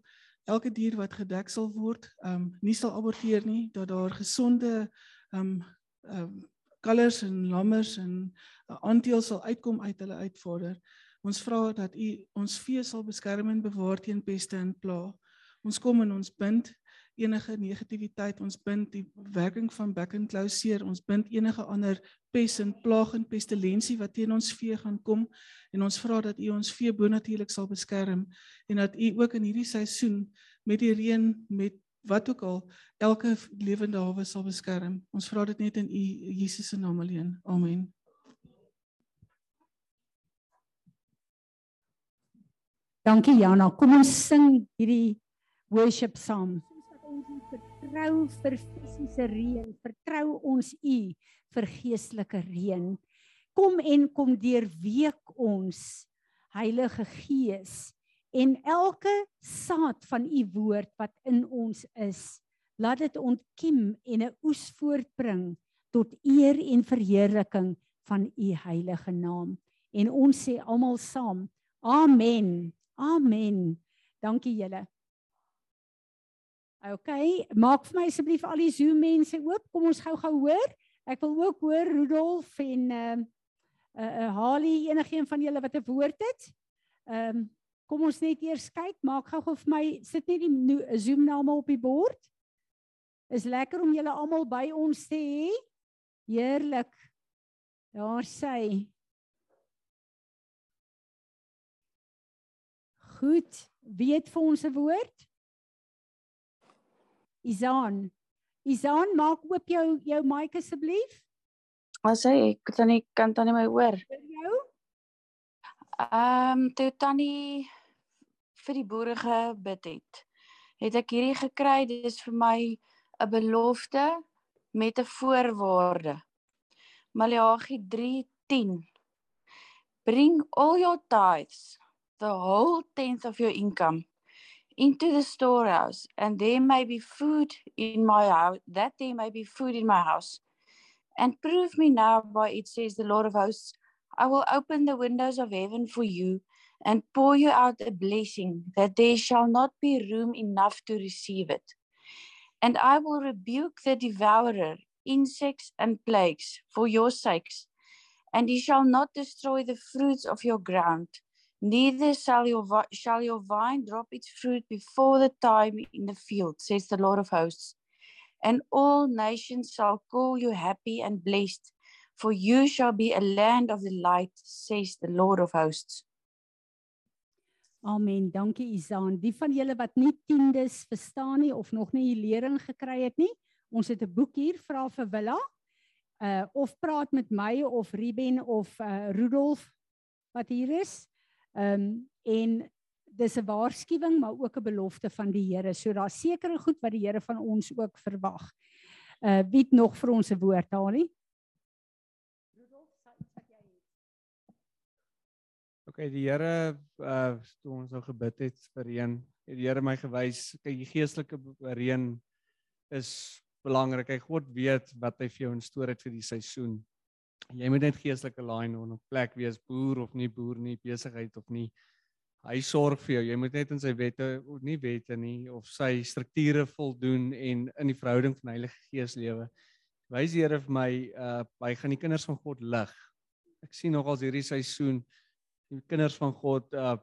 elke dier wat gedek sal word, ehm um, nie sal aborteer nie, dat daar gesonde ehm um, kalvers en lammers en uh, aandeel sal uitkom uit hulle uitvorder. Ons vra dat U ons vee sal beskerm en bewaar teen peste en pla. Ons kom en ons bind enige negativiteit, ons bind die werking van back and close seer, ons bind enige ander pes en plaag en pestilensie wat teen ons vee gaan kom en ons vra dat U ons vee bonatuurlik sal beskerm en dat U ook in hierdie seisoen met die reën met wat ook al elke lewende hawe sal beskerm. Ons vra dit net in U Jesus se naam alleen. Amen. Dankie Jana. Kom ons sing hierdie worship saam. Ons ons vertrou vir fisiese reën, vertrou ons U vir geestelike reën. Kom en kom deurweek ons Heilige Gees en elke saad van U woord wat in ons is, laat dit ontkiem en 'n oes voortbring tot eer en verheerliking van U heilige naam. En ons sê almal saam: Amen. Amen. Dankie julle. OK, maak vir my asseblief al die Zoom mense oop. Kom ons gou-gou hoor. Ek wil ook hoor Rudolf en ehm uh, uh, uh Halie enigiemand van julle wat 'n woord het. Ehm um, kom ons net eers kyk. Maak gou-gou vir my sit net die Zoom name op die bord. Is lekker om julle almal by ons te hê. Heerlik. Daar sy. Goed, wie het vir ons 'n woord? Izaan. Izaan, maak oop jou jou mic asseblief. As hy ek tannie kan tannie my hoor. Vir jou. Ehm um, toe tannie vir die boere gebid het, het ek hierdie gekry. Dit is vir my 'n belofte met 'n voorwaarde. Maleagi 3:10 Bring all your tithes, the whole tenth of your income, into the storehouse, and there may be food in my house, that there may be food in my house. And prove me now by it, says the Lord of hosts, I will open the windows of heaven for you and pour you out a blessing that there shall not be room enough to receive it. And I will rebuke the devourer, insects and plagues for your sakes, and he shall not destroy the fruits of your ground. Neither shall your, shall your vine drop its fruit before the time in the field, says the Lord of hosts. And all nations shall call you happy and blessed, for you shall be a land of delight, says the Lord of hosts. Amen. Dankie Izaan. Die van julle wat nie tiendes verstaan nie of nog nie die lering gekry het nie, ons het 'n boek hier vra vir Willa. Uh of praat met my of Ruben of uh Rudolf wat hier is. Um en dis 'n waarskuwing maar ook 'n belofte van die Here. So daar's sekere goed wat die Here van ons ook verwag. Uh wie het nog vir ons 'n woord daarin? Rudolf, sal iets wat jy het. Okay, die Here uh toe ons nou gebid het vir reën, het die Here my gewys, kyk die geestelike reën is belangrik. Hy God weet wat hy vir jou instoor het vir die seisoen. Jy moet net geestelike line op 'n plek wees, boer of nie boer nie, besigheid of nie. Hy sorg vir jou. Jy moet net in sy wette, nie wette nie, of sy strukture voldoen en in die verhouding van Heilige Gees lewe. Wys die Here vir my uh hy gaan die kinders van God lig. Ek sien nogals hierdie seisoen die kinders van God uh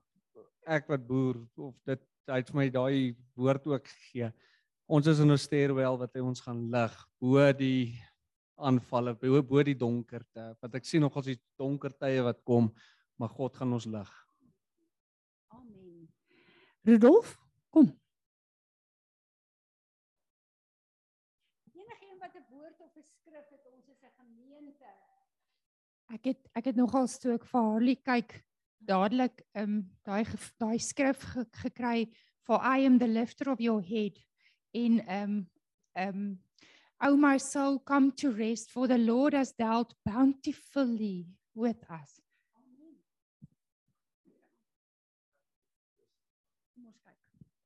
ek wat boer of dit hy het vir my daai woord ook gegee. Ons is in 'n stairwell wat hy ons gaan lig bo die aanvalle, bo, bo die donkerte. Want ek sien nog as die donker tye wat kom, maar God gaan ons lig. Amen. Rudolf, kom. Enige een wat 'n woord of 'n skrif het, ons is 'n gemeente. Ek het ek het nogal stook vir Harlie kyk dadelik ehm um, daai daai skrif ge, gekry for I am the lifter of your head in ehm um, ehm um, O my soul come to rest for the Lord has dealt bountifully with us.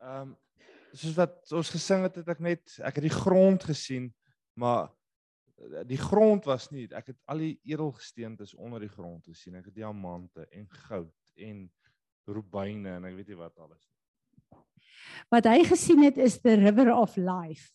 Ehm um, soos wat ons gesing het, het ek net ek het die grond gesien, maar die grond was nie ek het al die edelgesteentes onder die grond gesien. Ek het diamante en goud en rubyne en ek weet nie wat alles nie. Wat hy gesien het is the river of life.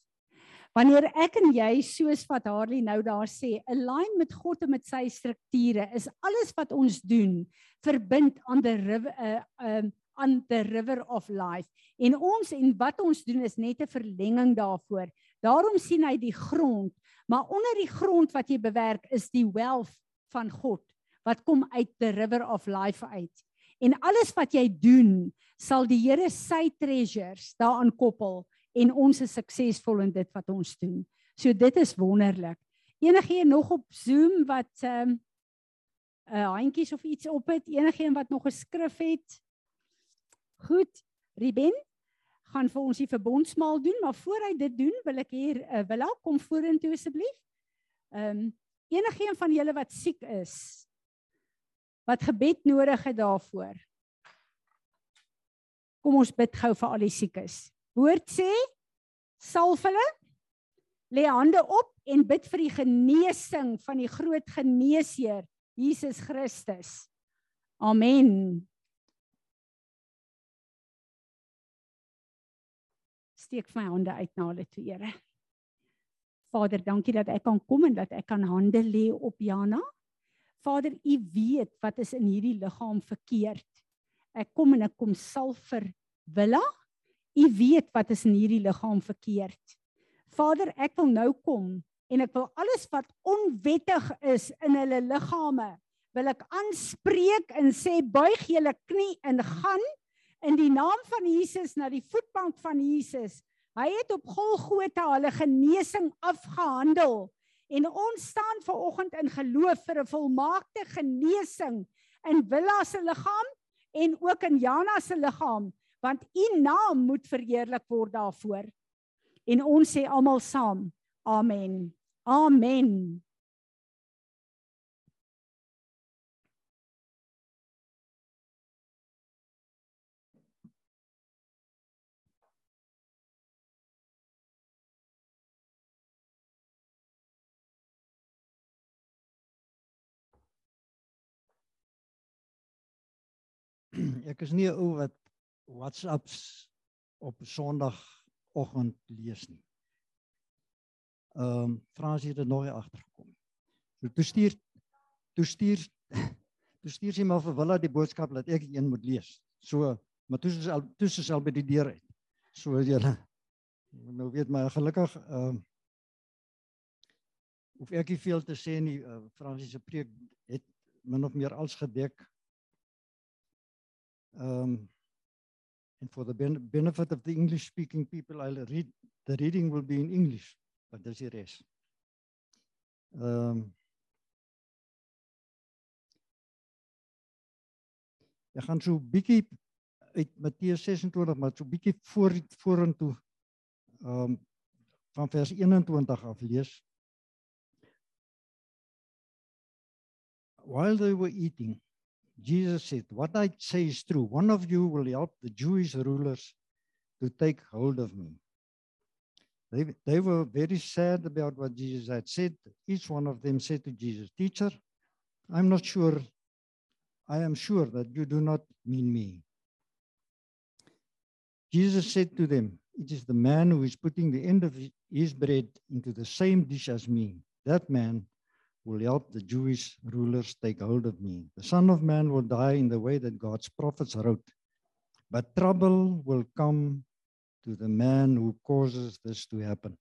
Wanneer ek en jy soos wat Harley nou daar sê, align met God en met sy strukture, is alles wat ons doen verbind aan the river uh um aan the river of life. En ons en wat ons doen is net 'n verlenging daarvoor. Daarom sien hy die grond, maar onder die grond wat jy bewerk is die wealth van God wat kom uit the river of life uit. En alles wat jy doen, sal die Here sy treasures daaraan koppel en ons is suksesvol in dit wat ons doen. So dit is wonderlik. Enigeen nog op Zoom wat ehm um, 'n uh, handjies of iets op het, enigeen wat nog 'n skrif het. Goed, Ruben gaan vir ons die verbondsmaal doen, maar voor hy dit doen, wil ek hier uh, Willa kom vorentoe asseblief. Ehm um, enigeen van julle wat siek is, wat gebed nodig het daarvoor. Kom ons bid gou vir al die siekes. Woord sê salf hulle lê hande op en bid vir die genesing van die groot geneesheer Jesus Christus. Amen. Steek my hande uit na hulle toe, Here. Vader, dankie dat ek kan kom en dat ek kan hande lê op Jana. Vader, U weet wat is in hierdie liggaam verkeerd. Ek kom en ek kom salf vir Willa. U weet wat is in hierdie liggaam verkeerd. Vader, ek wil nou kom en ek wil alles wat onwettig is in hulle liggame wil ek aanspreek en sê buig julle knie en gaan in die naam van Jesus na die voetbank van Jesus. Hy het op Golgotha hulle genesing afgehandel en ons staan ver oggend in geloof vir 'n volmaakte genesing in Willa se liggaam en ook in Jana se liggaam want u naam moet verheerlik word daarvoor. En ons sê almal saam. Amen. Amen. Ek is nie 'n ou wat WhatsApps op Sondagoggend lees nie. Ehm um, Frans het dit nog nie agtergekom. So toe stuur toe stuur toe stuur sy maar vir Willa die boodskap dat ek een moet lees. So, maar toe is al toe is al by die deur uit. So julle nou weet my gelukkig ehm um, hoef ek nie veel te sê nie. Uh, Fransie se preek het min of meer als gedek. Um, and for the ben benefit of the English speaking people I'll read the reading will be in English but dis die res. Ehm um, Ek gaan so bietjie uit Matteus 26 maar so bietjie voor vorentoe um, van vers 21 af lees. While they were eating Jesus said, What I say is true. One of you will help the Jewish rulers to take hold of me. They, they were very sad about what Jesus had said. Each one of them said to Jesus, Teacher, I'm not sure, I am sure that you do not mean me. Jesus said to them, It is the man who is putting the end of his bread into the same dish as me. That man will help the Jewish rulers take hold of me. The Son of Man will die in the way that God's prophets wrote. But trouble will come to the man who causes this to happen.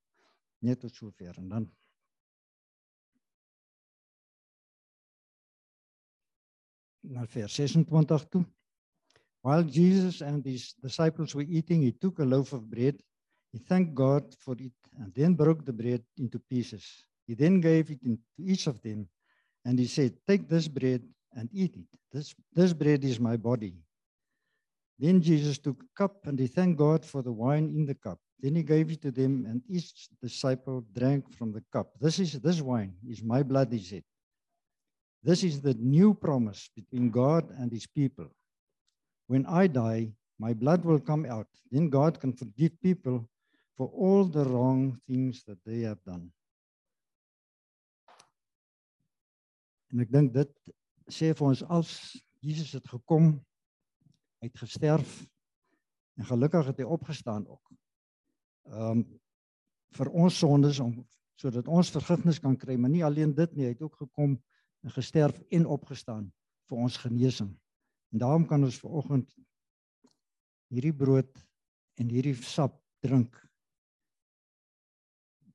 Net tot sover en dan na vers 26 toe. While Jesus and his disciples were eating, he took a loaf of bread. He thanked God for it and then broke the bread into pieces. He then gave it to each of them and he said, Take this bread and eat it. This, this bread is my body. Then Jesus took a cup and he thanked God for the wine in the cup. Then he gave it to them, and each disciple drank from the cup. This is this wine is my blood, he said. This is the new promise between God and his people. When I die, my blood will come out. Then God can forgive people for all the wrong things that they have done. En ek dink dit sê vir ons als Jesus het gekom, hy het gesterf en gelukkig het hy opgestaan ook. Ehm um, vir ons sondes om sodat ons vergifnis kan kry, maar nie alleen dit nie, hy het ook gekom en gesterf en opgestaan vir ons genesing. En daarom kan ons vanoggend hierdie brood en hierdie sap drink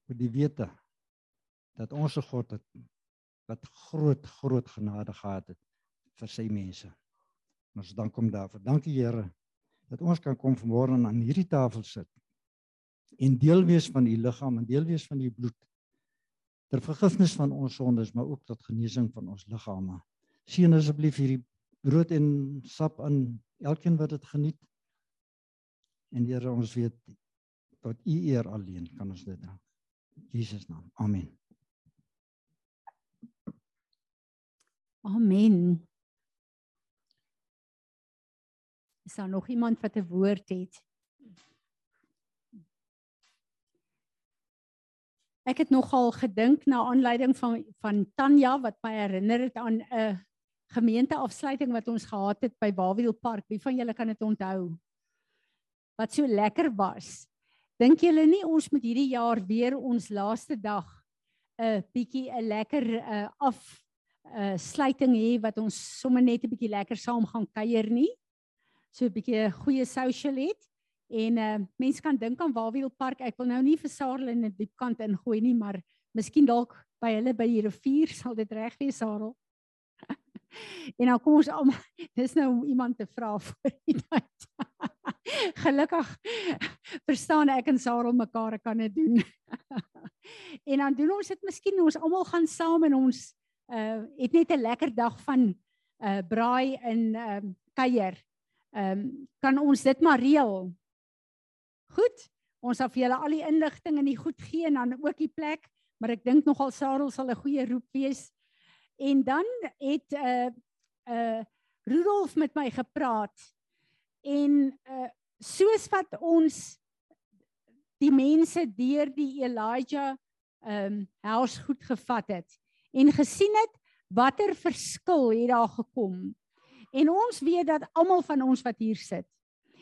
vir die wete dat ons se God het wat groot groot genade gehad het vir sy mense. Ons dank hom daarvoor. Dankie Here dat ons kan kom vanmôre aan hierdie tafel sit en deel wees van u liggaam en deel wees van u bloed ter vergifnis van ons sondes maar ook tot genesing van ons liggame. Seën asseblief hierdie brood en sap aan elkeen wat dit geniet. En Here ons weet tot u eer alleen kan ons dit doen. Jesus naam. Amen. Amen. Is daar nog iemand wat 'n woord het? Ek het nogal gedink na aanleiding van van Tanya wat my herinner het aan 'n gemeenteafsluiting wat ons gehad het by Wawiel Park. Wie van julle kan dit onthou? Wat so lekker was. Dink julle nie ons moet hierdie jaar weer ons laaste dag 'n bietjie 'n lekker uh, af uh sluiting hê wat ons sommer net 'n bietjie lekker saam gaan kuier nie. So 'n bietjie 'n goeie social het. En uh mense kan dink aan Wawiel Park. Ek wil nou nie vir Sarel in 'n diep kant ingooi nie, maar Miskien dalk by hulle by die rivier sal dit reg wees, Sarel. en dan kom ons almal, dis nou om iemand te vra vir die tyd. Gelukkig verstaan ek en Sarel mekaar kan dit doen. en dan doen ons dit miskien ons almal gaan saam en ons uh het net 'n lekker dag van uh braai in ehm um, kuier. Ehm um, kan ons dit maar reël. Goed. Ons sal vir julle al die inligting en die goed gee en dan ook die plek, maar ek dink nogal Sarel sal 'n goeie roep wees. En dan het uh, uh Rudolf met my gepraat en uh soos wat ons die mense deur die Elijah ehm um, huis goed gevat het en gesien het watter verskil het daar gekom. En ons weet dat almal van ons wat hier sit,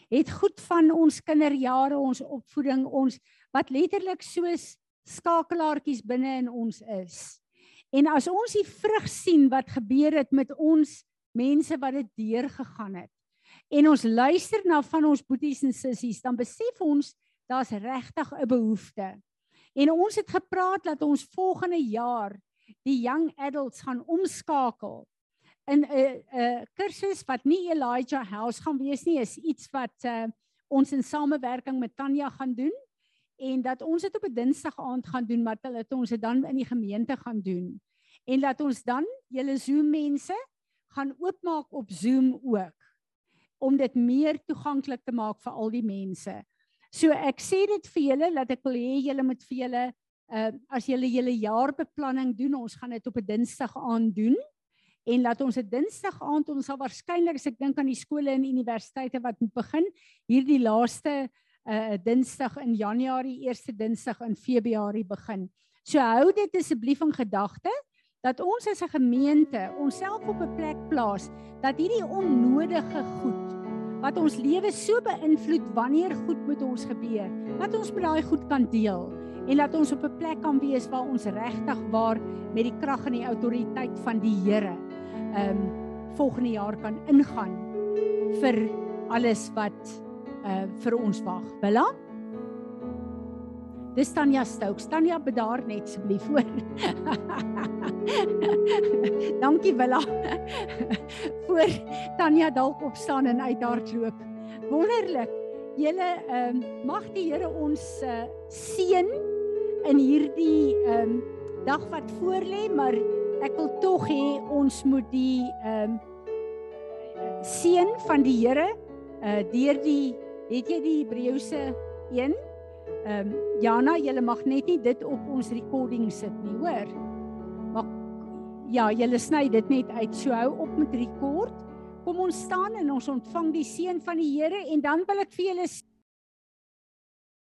het goed van ons kinderjare, ons opvoeding, ons wat letterlik soos skakelaartjies binne in ons is. En as ons die vrug sien wat gebeur het met ons mense wat dit deurgegaan het en ons luister na van ons boeties en sissies, dan besef ons daar's regtig 'n behoefte. En ons het gepraat dat ons volgende jaar die young adults gaan omskakel in 'n 'n kursus wat nie Elijah House gaan wees nie, is iets wat uh, ons in samewerking met Tanya gaan doen en dat ons dit op 'n Dinsdag aand gaan doen, maar dat ons dit dan in die gemeente gaan doen. En dat ons dan julle Zoom mense gaan oopmaak op Zoom ook om dit meer toeganklik te maak vir al die mense. So ek sê dit vir julle dat ek wil hê julle moet vir julle uh as julle julle jaarbeplanning doen, ons gaan dit op 'n Dinsdag aand doen. En laat ons 'n Dinsdag aand ons sal waarskynlik as ek dink aan die skole en universiteite wat moet begin hierdie laaste uh Dinsdag in Januarie, eerste Dinsdag in Februarie begin. So hou dit asseblief in gedagte dat ons as 'n gemeente onsself op 'n plek plaas dat hierdie onnodige goed wat ons lewe so beïnvloed wanneer goed met ons gebeur, dat ons met daai goed kan deel en dat ons op 'n plek kan wees waar ons regtig waar met die krag en die autoriteit van die Here ehm um, volgende jaar kan ingaan vir alles wat uh vir ons wag. Willa? Dis Tanya Stokes. Tanya bedaar net asseblief hoor. Dankie Willa. Voor Tanya dalk opstaan en uithardloop. Wonderlik. Julle ehm um, mag die Here ons uh, seën in hierdie ehm um, dag wat voorlê, maar ek wil tog hê ons moet die ehm um, seën van die Here uh deur die het jy die Hebreëse 1 Ehm um, Jana, jy mag net nie dit op ons recording sit nie, hoor. Maar ja, jy sny dit net uit. So hou op met rekord. Kom ons staan en ons ontvang die seën van die Here en dan wil ek vir julle